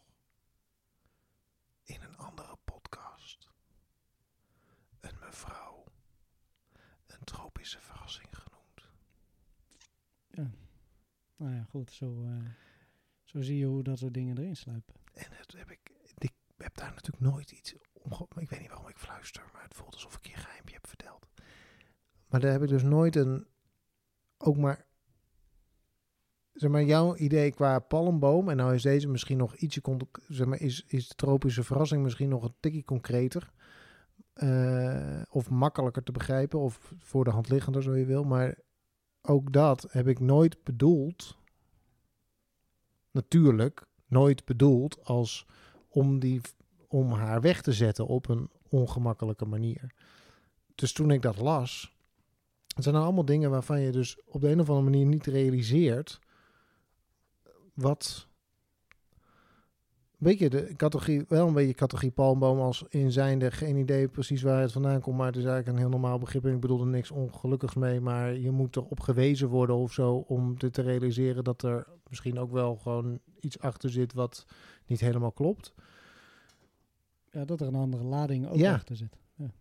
in een andere podcast een mevrouw een tropische verrassing genoemd. nou ja, goed. Zo, eh, zo zie je hoe dat soort dingen erin sluipen. En het heb ik heb daar natuurlijk nooit iets omge... Ik weet niet waarom ik fluister, maar het voelt alsof ik je een geheimpje heb verteld. Maar daar heb ik dus nooit een, ook maar, zeg maar, jouw idee qua palmboom, en nou is deze misschien nog ietsje, zeg maar, is, is de tropische verrassing misschien nog een tikje concreter. eh, of makkelijker te begrijpen, of voor de hand liggender, zo je wil. Maar ook dat heb ik nooit bedoeld, natuurlijk, nooit bedoeld als om, die, om haar weg te zetten op een ongemakkelijke manier. Dus toen ik dat las, het zijn allemaal dingen waarvan je dus op de een of andere manier niet realiseert wat. Weet je, de categorie, wel een beetje categorie palmboom als in zijnde geen idee precies waar het vandaan komt, maar het is eigenlijk een heel normaal begrip en ik bedoel er niks ongelukkigs mee, maar je moet erop gewezen worden of zo om dit te realiseren dat er misschien ook wel gewoon iets achter zit wat niet helemaal klopt. Ja, dat er een andere lading ook Ja. achter zit. Ja.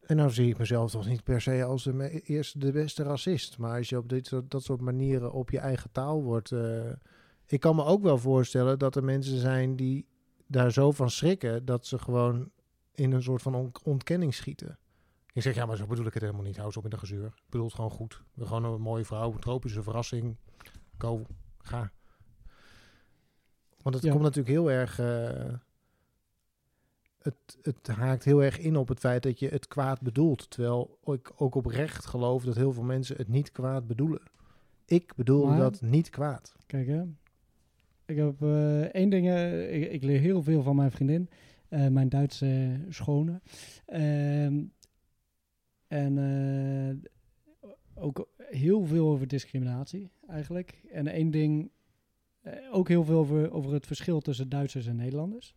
En nou zie ik mezelf toch niet per se als de eerste de beste racist. Maar als je op dit soort, dat soort manieren op je eigen taal wordt. eh, ik kan me ook wel voorstellen dat er mensen zijn die daar zo van schrikken dat ze gewoon in een soort van on- ontkenning schieten. Ik zeg, ja, maar zo bedoel ik het helemaal niet. Hou eens op met de gezeur. Ik bedoel het gewoon goed. Gewoon een mooie vrouw, een tropische verrassing. Go, ga. Want het Ja. komt natuurlijk heel erg... eh, het, het haakt heel erg in op het feit dat je het kwaad bedoelt. Terwijl ik ook oprecht geloof dat heel veel mensen het niet kwaad bedoelen. Ik bedoel Maar- dat niet kwaad. Kijk, hè. Ik heb eh, één ding... eh, ik, ik leer heel veel van mijn vriendin. eh, mijn Duitse schone. Ehm, en eh, ook heel veel over discriminatie, eigenlijk. En één ding... eh, ook heel veel over, over het verschil tussen Duitsers en Nederlanders.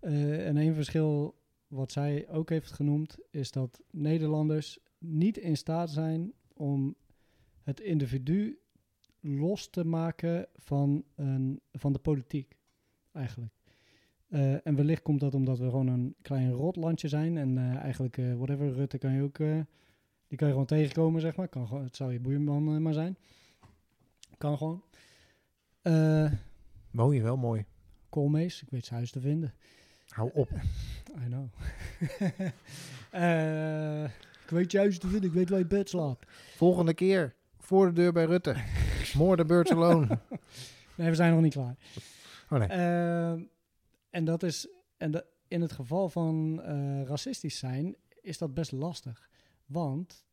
Eh, en één verschil wat zij ook heeft genoemd... is dat Nederlanders niet in staat zijn om het individu los te maken van, een, van de politiek, eigenlijk. Eh, en wellicht komt dat omdat we gewoon een klein rotlandje zijn. En eigenlijk, whatever, Rutte kan je ook... die kan je gewoon tegenkomen, zeg maar. Kan gewoon, het zou je boeieman eh, maar zijn. Kan gewoon. Eh Woon je wel mooi. Koolmees, ik weet zijn huis te vinden. Hou op. I know. Eh, ik weet je huis te vinden, ik weet waar je bed slaapt. Volgende keer voor de deur bij Rutte. Birds alone. Nee, we zijn nog niet klaar. Oh nee. En dat is, en de, in het geval van racistisch zijn, is dat best lastig. Want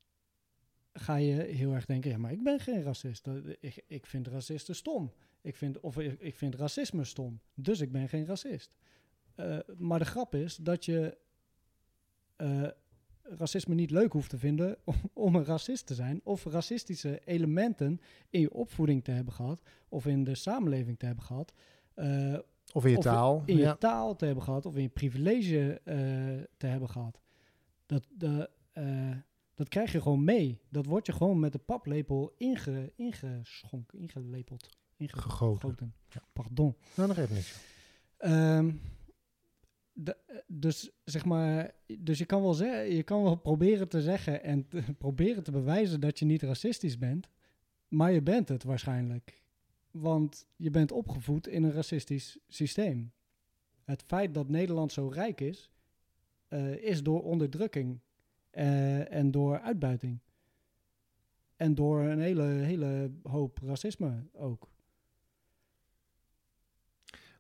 ga je heel erg denken, ja, maar ik ben geen racist. Ik, ik vind racisten stom. Ik vind, of ik, ik vind racisme stom. Dus ik ben geen racist. Eh, maar de grap is dat je eh, racisme niet leuk hoeft te vinden om, om een racist te zijn. Of racistische elementen in je opvoeding te hebben gehad. Of in de samenleving te hebben gehad. eh, Of in je of taal. in je ja. taal te hebben gehad of in je privilege te hebben gehad. Dat, de, dat krijg je gewoon mee. Dat wordt je gewoon met de paplepel inge, ingeschonken, ingelepeld, Gegoten. ingegoten. Ja. Pardon. Nou, nog even niks. Ehm, de- eh, dus zeg maar, dus je kan wel zeggen, je kan wel proberen te zeggen en te- proberen te bewijzen dat je niet racistisch bent, maar je bent het waarschijnlijk. Want je bent opgevoed in een racistisch systeem. Het feit dat Nederland zo rijk is, eh, is door onderdrukking eh, en door uitbuiting. En door een hele, hele hoop racisme ook.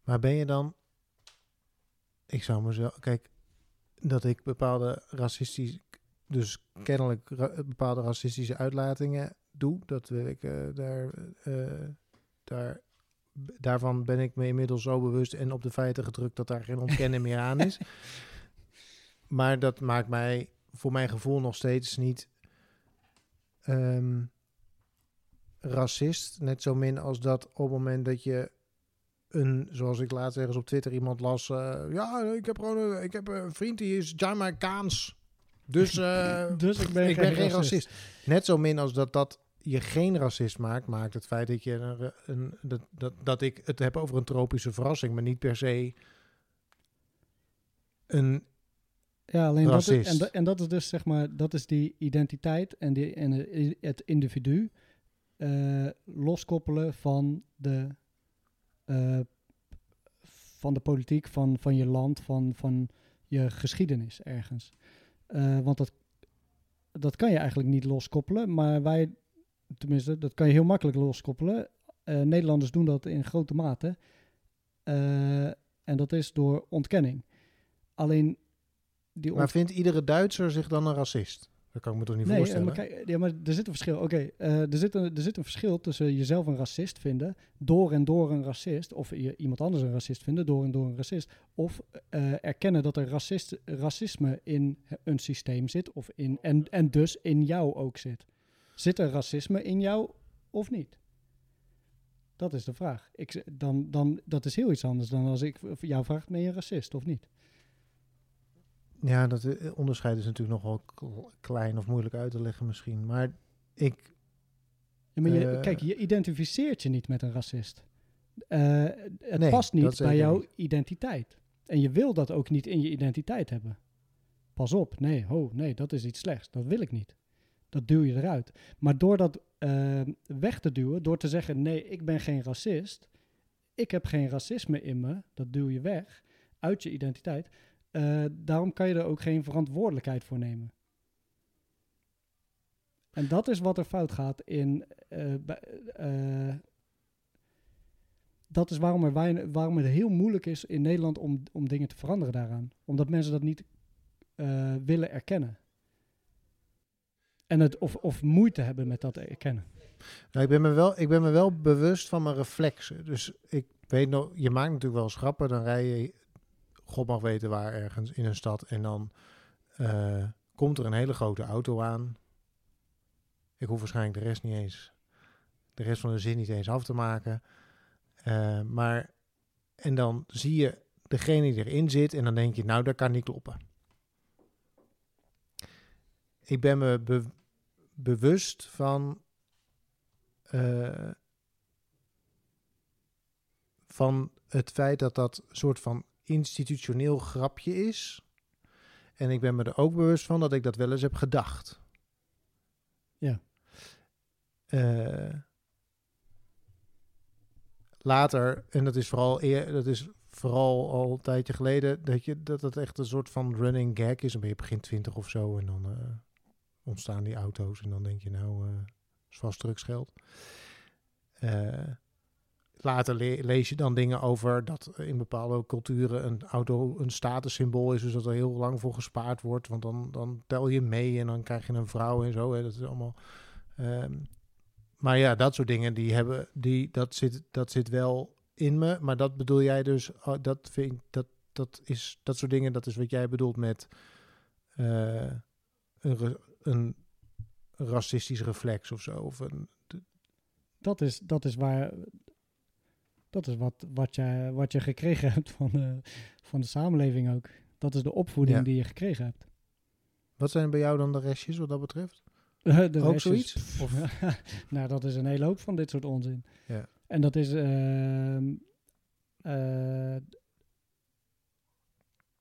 Maar ben je dan... Ik zou mezelf... Kijk, dat ik bepaalde racistische... Dus kennelijk ra- bepaalde racistische uitlatingen doe. Dat wil ik eh, daar... eh, daar daarvan ben ik me inmiddels zo bewust en op de feiten gedrukt dat daar geen ontkennen meer aan is. Maar dat maakt mij voor mijn gevoel nog steeds niet ehm, racist. Net zo min als dat op het moment dat je een, zoals ik laatst ergens op Twitter iemand las. eh, ja, ik heb gewoon een, ik heb een vriend die is Jamaicaans. Dus, eh, Dus ik ben ik geen ben geen racist. racist. Net zo min als dat dat je geen racist maakt, maakt het feit dat je een, een, dat, dat, dat ik het heb over een tropische verrassing, maar niet per se een Ja, alleen dat is, en, en dat is dus zeg maar, dat is die identiteit en, die, en eh, het individu eh, loskoppelen van de, eh, van de politiek, van, van je land, van, van je geschiedenis ergens. Want dat, dat kan je eigenlijk niet loskoppelen, maar wij, tenminste, dat kan je heel makkelijk loskoppelen. Nederlanders doen dat in grote mate. En dat is door ontkenning. Alleen die Maar vindt iedere Duitser zich dan een racist? Dat kan ik me toch niet Nee, voorstellen? maar, kijk, ja, maar er zit een verschil. Oké, eh, er, zit een, er zit een verschil tussen jezelf een racist vinden, door en door een racist, of je iemand anders een racist vinden, door en door een racist, of eh, erkennen dat er racist, racisme in een systeem zit, of in, en, en dus in jou ook zit. Zit er racisme in jou of niet? Dat is de vraag. Ik, dan, dan, dat is heel iets anders dan als ik jou vraag, ben je een racist of niet? Ja, dat eh, onderscheid is natuurlijk nog wel kl- klein of moeilijk uit te leggen misschien. Maar ik, Ja, maar je, Eh, kijk, je identificeert je niet met een racist. Eh, het Nee, past niet bij jouw niet. identiteit. En je wil dat ook niet in je identiteit hebben. Pas op, nee, ho, nee, dat is iets slechts. Dat wil ik niet. Dat duw je eruit. Maar door dat weg te duwen, door te zeggen: nee, ik ben geen racist. Ik heb geen racisme in me. Dat duw je weg uit je identiteit. Eh, daarom kan je er ook geen verantwoordelijkheid voor nemen. En dat is wat er fout gaat in. eh, eh, dat is waarom, waarom het heel moeilijk is in Nederland om, om dingen te veranderen daaraan. Omdat mensen dat niet willen erkennen. En het, of, of moeite hebben met dat erkennen. nou, ik, ben me wel, ik ben me wel bewust van mijn reflexen. Dus ik weet nog, je maakt natuurlijk wel eens grappen. Dan rij je, god mag weten waar, ergens in een stad. En dan eh, komt er een hele grote auto aan. Ik hoef waarschijnlijk de rest niet eens, de rest van de zin niet eens af te maken. Eh, maar, en dan zie je degene die erin zit en dan denk je, nou, dat kan niet kloppen. Ik ben me be- bewust van, eh, van het feit dat dat soort van institutioneel grapje is. En ik ben me er ook bewust van dat ik dat wel eens heb gedacht. Ja. Eh, later, en dat is vooral eer, dat is vooral al een tijdje geleden, dat, je, dat het echt een soort van running gag is. Dan ben je begin twintig of zo en dan eh, ontstaan die auto's. En dan denk je nou, eh is vast drugsgeld. Eh later le- lees je dan dingen over dat in bepaalde culturen een auto een statussymbool is. Dus dat er heel lang voor gespaard wordt. Want dan, dan tel je mee en dan krijg je een vrouw en zo. Hè. Dat is allemaal... ehm, maar ja, dat soort dingen, die hebben, die, dat, zit, dat zit wel in me. Maar dat bedoel jij dus, oh, dat vind dat, dat is, dat soort dingen, dat is wat jij bedoelt met eh, een, een racistisch reflex of zo. Of een, Dat is, dat is waar. Dat is wat, wat, je, wat je gekregen hebt van de, van de samenleving ook. Dat is de opvoeding Ja. die je gekregen hebt. wat zijn bij jou dan de restjes wat dat betreft? de Ook rest is- zoiets? Of, nou, dat is een hele hoop van dit soort onzin. Ja. En dat is. ehm, eh,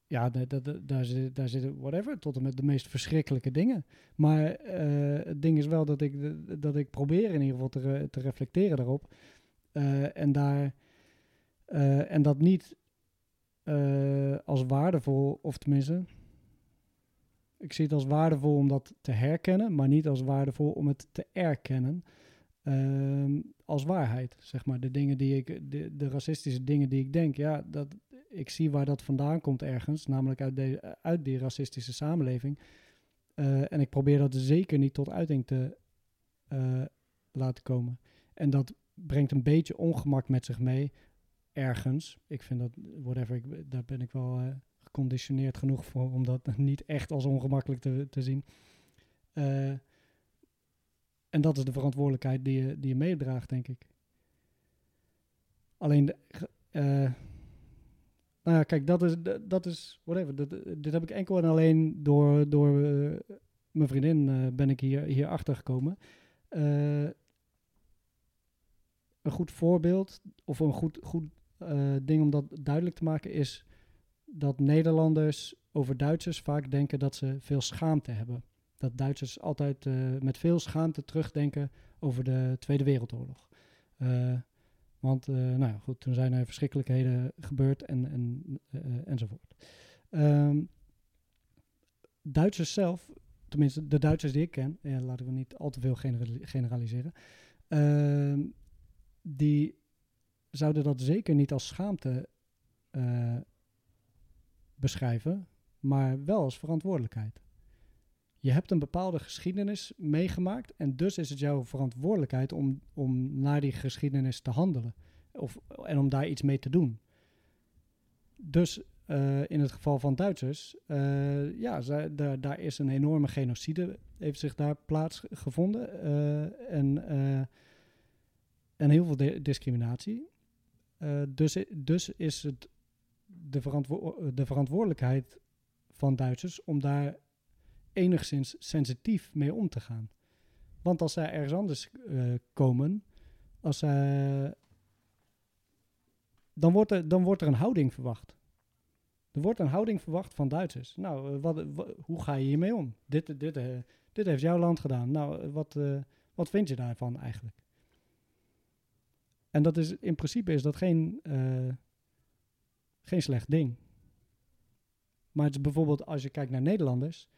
ja, da- da- da- daar, zit, daar zitten whatever, tot en met de meest verschrikkelijke dingen. Maar eh, het ding is wel dat ik, dat ik probeer in ieder geval te, re- te reflecteren daarop. Eh, en, daar, eh, en dat niet eh, als waardevol, of tenminste, ik zie het als waardevol om dat te herkennen, maar niet als waardevol om het te erkennen. Ehm, als waarheid, zeg maar. De dingen die ik, de, de racistische dingen die ik denk, ja, dat, ik zie waar dat vandaan komt ergens, namelijk uit, de, uit die racistische samenleving. En ik probeer dat zeker niet tot uiting te laten komen. En dat brengt een beetje ongemak met zich mee, ergens. Ik vind dat, whatever, ik, daar ben ik wel eh, geconditioneerd genoeg voor om dat niet echt als ongemakkelijk te, te zien. Eh, en dat is de verantwoordelijkheid die je, die je meedraagt, denk ik. Alleen, eh, nou ja, kijk, dat is, dat- is whatever. Dit heb ik enkel en alleen door, door mijn vriendin ben ik hier, hier achter gekomen. Een goed voorbeeld, of een goed, goed eh, ding om dat duidelijk te maken, is dat Nederlanders over Duitsers vaak denken dat ze veel schaamte hebben. Dat Duitsers altijd eh, met veel schaamte terugdenken over de Tweede Wereldoorlog. Eh, want, nou ja, goed, toen zijn er verschrikkelijkheden gebeurd en, en, enzovoort. Ehm, Duitsers zelf, tenminste de Duitsers die ik ken, ja, laten we niet al te veel generali- generaliseren, ehm, die zouden dat zeker niet als schaamte eh, beschrijven, maar wel als verantwoordelijkheid. Je hebt een bepaalde geschiedenis meegemaakt en dus is het jouw verantwoordelijkheid om, om naar die geschiedenis te handelen of, en om daar iets mee te doen. Dus eh, in het geval van Duitsers, eh, ja, zij, daar, daar is een enorme genocide, heeft zich daar plaatsgevonden en, en heel veel di- discriminatie. Eh, dus, dus is het de, verantwo- de verantwoordelijkheid van Duitsers om daar enigszins sensitief mee om te gaan. Want als zij ergens anders eh, komen, als zij, dan, wordt er, dan wordt er een houding verwacht. Er wordt een houding verwacht van Duitsers. Nou, eh, wat, wa- hoe ga je hiermee om? Dit, dit, dit heeft jouw land gedaan. Nou, wat, wat vind je daarvan eigenlijk? En dat is in principe is dat geen, eh, geen slecht ding. Maar het is bijvoorbeeld als je kijkt naar Nederlanders,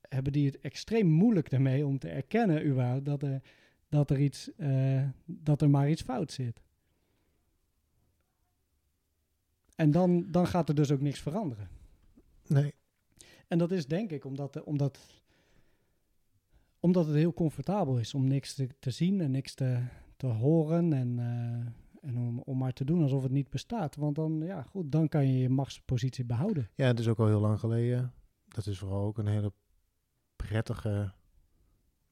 hebben die het extreem moeilijk ermee om te erkennen überhaupt dat er, dat er, iets, eh, dat er maar iets fout zit. En dan, dan gaat er dus ook niks veranderen. nee. En dat is denk ik omdat, omdat, omdat het heel comfortabel is om niks te, te zien en niks te, te horen en, eh, en om, om maar te doen alsof het niet bestaat. Want dan, ja, goed, dan kan je je machtspositie behouden. Ja, het is ook al heel lang geleden. Dat is vooral ook een hele prettige...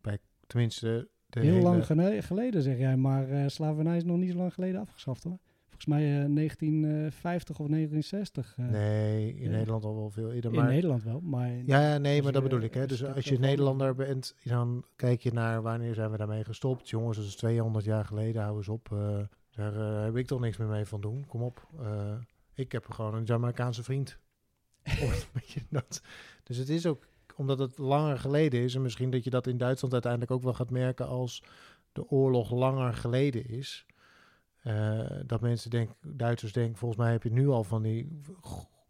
Bij, tenminste, de heel hele, lang geleden zeg jij, maar eh, slavernij is nog niet zo lang geleden afgeschaft hoor. Volgens mij eh, 1950 of 1960. eh, Nee, in eh, Nederland al wel veel eerder. in Maar, Nederland wel, maar ja, ja, nee, maar dat bedoel ik. Hè. Dus als je Nederlander bent, dan kijk je naar wanneer zijn we daarmee gestopt. Jongens, dat is 200 jaar geleden, hou eens op. eh, daar eh, heb ik toch niks meer mee van doen. Kom op. eh, Ik heb gewoon een Jamaicaanse vriend. Dat. Dus het is ook, omdat het langer geleden is, en misschien dat je dat in Duitsland uiteindelijk ook wel gaat merken als de oorlog langer geleden is. Eh, dat mensen denken, Duitsers denken, volgens mij heb je nu al van die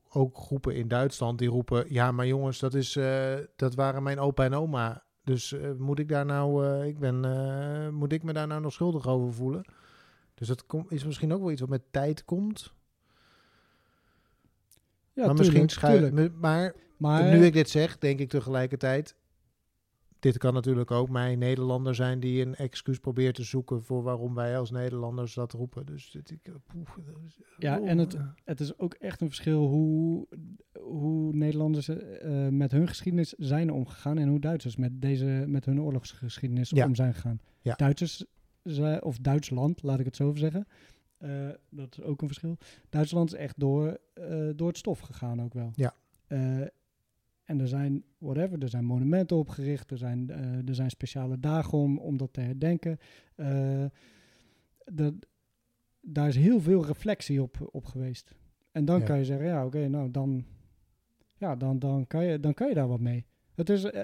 ook groepen in Duitsland die roepen, ja, maar jongens, dat is, eh, dat waren mijn opa en oma. Dus eh, moet ik daar nou, ik ben, moet ik me daar nou nog schuldig over voelen? Dus dat kom, is misschien ook wel iets wat met tijd komt. Ja, maar tuurlijk, misschien schuil, tuurlijk. me- maar Maar nu ik dit zeg, denk ik tegelijkertijd. Dit kan natuurlijk ook mij Nederlander zijn die een excuus probeert te zoeken voor waarom wij als Nederlanders dat roepen. Dus dit, ik, poef, dat is- Ja, oh, en het- eh. het is ook echt een verschil hoe, hoe Nederlanders eh, met hun geschiedenis zijn omgegaan en hoe Duitsers met, deze, met hun oorlogsgeschiedenis Ja. om zijn gegaan. Ja. Duitsers, of Duitsland, laat ik het zo zeggen. eh, dat is ook een verschil. Duitsland is echt door, eh, door het stof gegaan ook wel. Ja. En er zijn, whatever, er zijn monumenten opgericht, er zijn, eh, er zijn speciale dagen om, om dat te herdenken. Eh, dat, daar is heel veel reflectie op, op geweest. En dan Ja. kan je zeggen, ja, oké, nou dan, ja, dan, dan, kan je, dan kan je daar wat mee. Het is eh,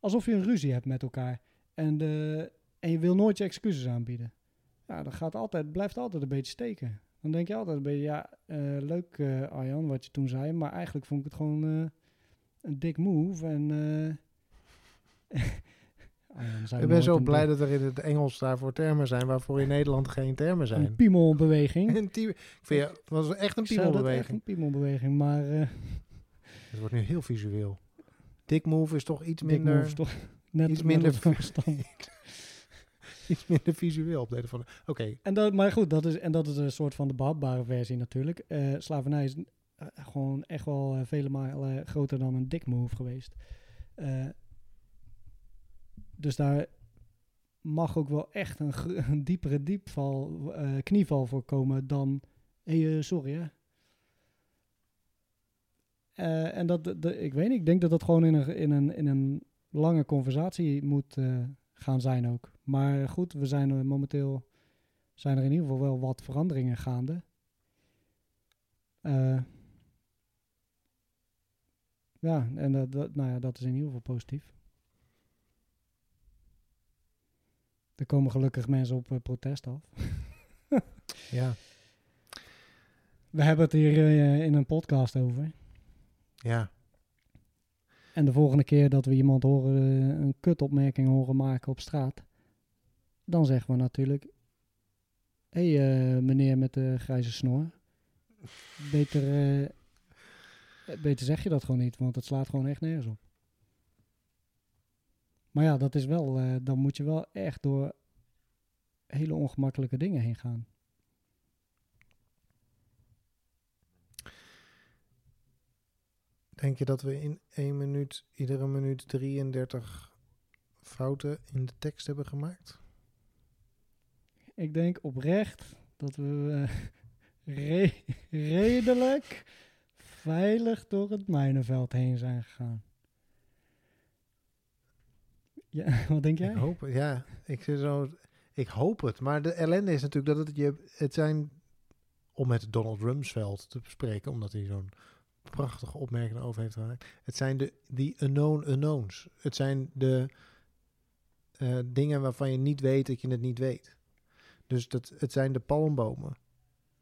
alsof je een ruzie hebt met elkaar en, de, en je wil nooit je excuses aanbieden. Ja, dat gaat altijd, blijft altijd een beetje steken. Dan denk je altijd een beetje, ja, leuk Arjan, wat je toen zei, maar eigenlijk vond ik het gewoon een dik move. En, eh, zei Ik ben zo blij dik- dat er in het Engels daarvoor termen zijn waarvoor in Nederland geen termen Een zijn. piemelbeweging. Een team- ik vind, ja, het was echt een dat echt piemelbeweging. een piemelbeweging, maar eh Het wordt nu heel visueel. Dick move is toch iets dik minder, move is toch net iets minder verstandig. iets minder visueel op de andere- Oké, En dat, maar goed, dat is, en dat is een soort van de behapbare versie natuurlijk. Eh, slavernij is gewoon echt wel eh, vele malen groter dan een dik move geweest. Eh, dus daar mag ook wel echt een, diepere diepval, eh, knieval voor komen dan... Hé, eh, sorry hè. Eh, en dat, dat- ik weet niet, ik denk dat dat gewoon in een, in een, in een lange conversatie moet eh, gaan zijn ook. Maar goed, we zijn er momenteel zijn er in ieder geval wel wat veranderingen gaande. Eh, ja, en dat, dat, nou ja, dat is in ieder geval positief. Er komen gelukkig mensen op eh, protest af. ja. We hebben het hier eh, in een podcast over. Ja, En de volgende keer dat we iemand horen, eh, een kutopmerking horen maken op straat, dan zeggen we natuurlijk: Hé, hey, meneer met de grijze snor. Beter, beter zeg je dat gewoon niet, want het slaat gewoon echt nergens op. Maar ja, dat is wel, eh, dan moet je wel echt door hele ongemakkelijke dingen heen gaan. denk je dat we in één minuut, iedere minuut 33 fouten in de tekst hebben gemaakt? Ik denk oprecht dat we eh, re- redelijk veilig door het mijnenveld heen zijn gegaan. Ja, wat denk jij? Ik hoop het, ja. Ik, zo, ik hoop het. Maar de ellende is natuurlijk dat het je... Het zijn, om met Donald Rumsfeld te spreken, omdat hij zo'n prachtige opmerking over heeft gemaakt. Het zijn de die unknown unknowns. Het zijn de eh, dingen waarvan je niet weet dat je het niet weet. Dus dat, het zijn de palmbomen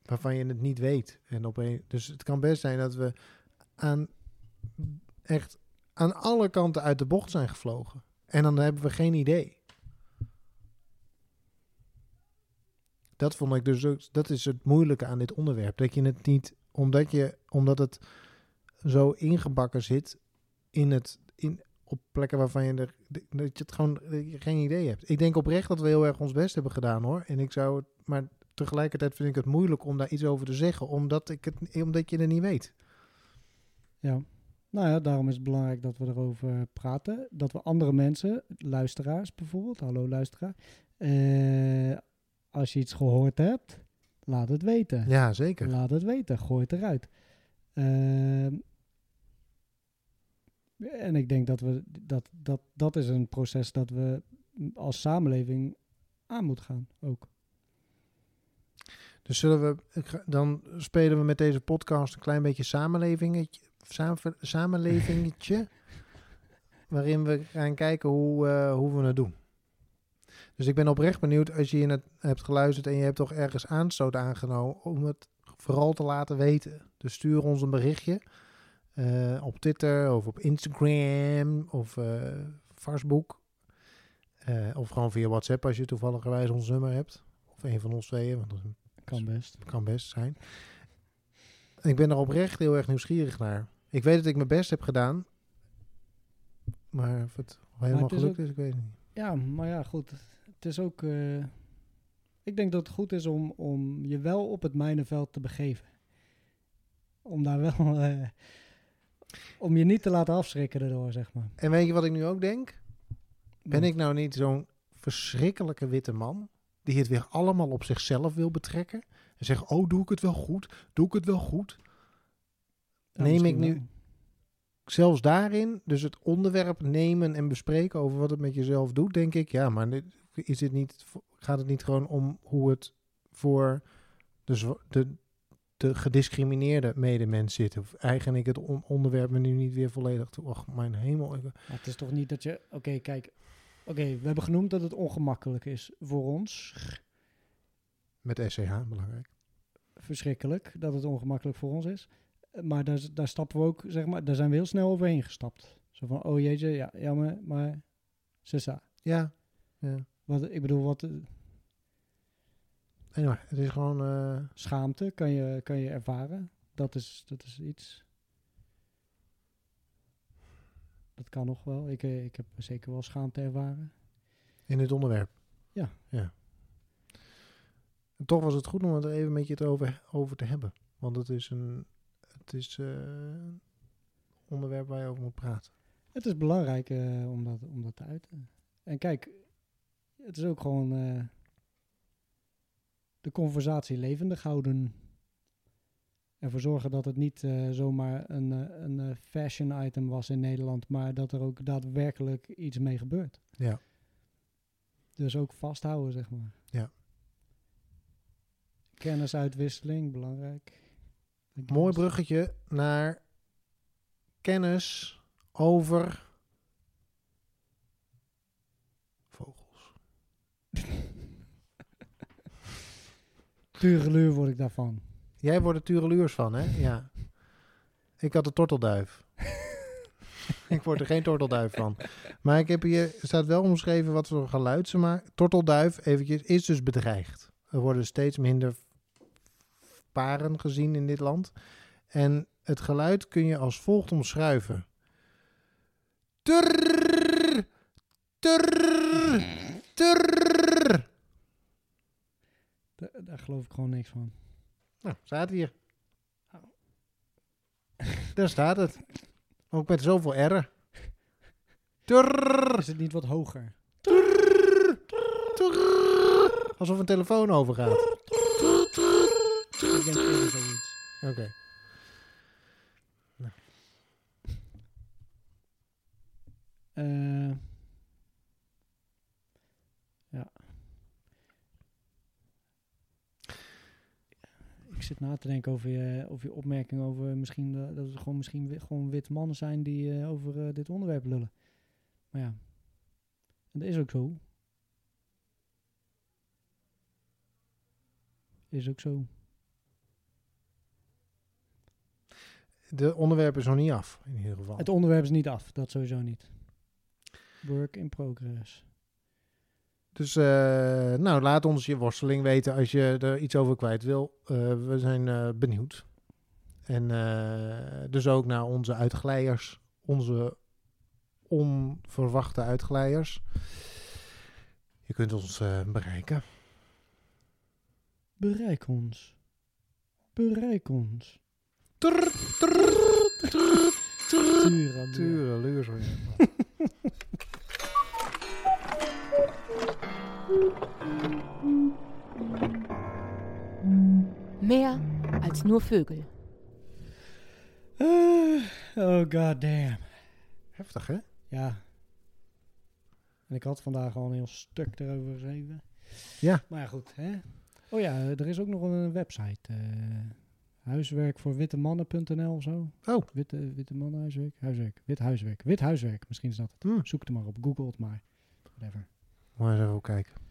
waarvan je het niet weet. En opeens, dus het kan best zijn dat we aan echt aan alle kanten uit de bocht zijn gevlogen. En dan hebben we geen idee. Dat vond ik dus ook, dat is het moeilijke aan dit onderwerp. Dat je het niet, omdat, je, omdat het zo ingebakken zit in het, in, op plekken waarvan je er, dat je het gewoon geen idee hebt. Ik denk oprecht dat we heel erg ons best hebben gedaan hoor. En ik zou het, maar tegelijkertijd vind ik het moeilijk om daar iets over te zeggen, omdat, ik het, omdat je het niet weet. Ja. Nou ja, daarom is het belangrijk dat we erover praten. Dat we andere mensen, luisteraars bijvoorbeeld, hallo luisteraar, eh, als je iets gehoord hebt, laat het weten. Ja, zeker. Laat het weten, gooi het eruit. Ehm, en ik denk dat we dat, dat dat is een proces dat we als samenleving aan moeten gaan ook. Dus zullen we, dan spelen we met deze podcast een klein beetje samenlevingetje, samen, samenlevingetje, waarin we gaan kijken hoe, eh, hoe we het doen. Dus ik ben oprecht benieuwd als je hier net hebt geluisterd en je hebt toch ergens aanstoot aangenomen om het vooral te laten weten. Dus stuur ons een berichtje eh, op Twitter of op Instagram of eh, Facebook. Of gewoon via WhatsApp als je toevallig ons nummer hebt. Of een van ons tweeën, want dat Kan best. kan best zijn. Ik ben er oprecht heel erg nieuwsgierig naar. Ik weet dat ik mijn best heb gedaan. Maar of het helemaal het is gelukt ook- is, ik weet het niet. Ja, maar ja, goed. Het is ook... eh, ik denk dat het goed is om, om je wel op het mijnenveld te begeven. Om daar wel... eh, om je niet te laten afschrikken daardoor, zeg maar. En weet je wat ik nu ook denk? Ben ik nou niet zo'n verschrikkelijke witte man... die het weer allemaal op zichzelf wil betrekken? En zegt, oh, doe ik het wel goed? Doe ik het wel goed? Ja, neem ik nu- wel. zelfs daarin, dus het onderwerp nemen en bespreken over wat het met jezelf doet, denk ik, ja, maar dit, is dit niet, gaat het niet gewoon om hoe het voor de, de, de gediscrimineerde medemens zit? Of eigen ik het on- onderwerp me nu niet weer volledig toe? Och, mijn hemel. Maar het is toch niet dat je... Oké, kijk. Oké, we hebben genoemd dat het ongemakkelijk is voor ons. Met SCH, belangrijk. Verschrikkelijk dat het ongemakkelijk voor ons is. Maar daar, daar stappen we ook, zeg maar, daar zijn we heel snel overheen gestapt. Zo van, oh jeetje, ja, jammer, maar... Sissa. Ja, ja. Wat, ik bedoel, wat eh, Anyway, het is gewoon... eh, schaamte kan je, kan je ervaren. Dat is, dat is iets. Dat kan nog wel. Ik, eh, ik heb zeker wel schaamte ervaren. in dit onderwerp. Ja. ja. En toch was het goed om het er even met je het over, over te hebben. Want het is een het is, eh, onderwerp waar je over moet praten. Het is belangrijk eh, om, dat, om dat te uiten. En kijk, het is ook gewoon de conversatie levendig houden. Ervoor zorgen dat het niet eh, zomaar een, eh, een eh, fashion item was in Nederland, maar dat er ook daadwerkelijk iets mee gebeurt. Ja. Dus ook vasthouden, zeg maar. Ja. Kennisuitwisseling, belangrijk. Mooi bruggetje naar kennis over vogels. Pure word ik daarvan. Jij wordt er tureluurs van, hè? Ja. Ik had de tortelduif. ik word er geen tortelduif van. Maar ik heb hier er staat wel omschreven wat voor geluid ze maken. Tortelduif, eventjes, is dus bedreigd. Er worden steeds minder paren gezien in dit land. En het geluid kun je als volgt omschrijven. Turr, turr, turr. Da- daar geloof ik gewoon niks van. Nou, staat hier. Daar staat het. Ook met zoveel R'en. Turr, Is het niet wat hoger? turr, turr. Alsof een telefoon overgaat. Ik denk zoiets. Oké. Eh, ja. Na te denken over je, over je opmerking over misschien dat het gewoon misschien gewoon witte mannen zijn die eh, over eh, dit onderwerp lullen. Maar ja, en dat is ook zo. Is ook zo. De onderwerp is nog niet af, in ieder geval. Het onderwerp is niet af, dat sowieso niet. Work in progress. Dus, eh, nou, laat ons je worsteling weten als je er iets over kwijt wil. Eh, we zijn eh, benieuwd. En dus ook naar onze uitglijers. Onze onverwachte uitglijers. Je kunt ons bereiken. Bereik ons. Bereik ons. Trrr, trrr, trrr, trrr. Mehr als nur Vögel. Uh, oh god damn. Heftig, hè? Ja. En ik had vandaag al een heel stuk erover geschreven. Ja. Maar ja, goed, hè. Oh ja, er is ook nog een website. eh, huiswerkvoorwittemannen.nl of zo. Oh. Witte, witte mannen huiswerk? Huiswerk. Wit huiswerk. Wit huiswerk. Misschien is dat het. Hmm. Zoek het maar op. Google het maar. Whatever. Maar eens even kijken.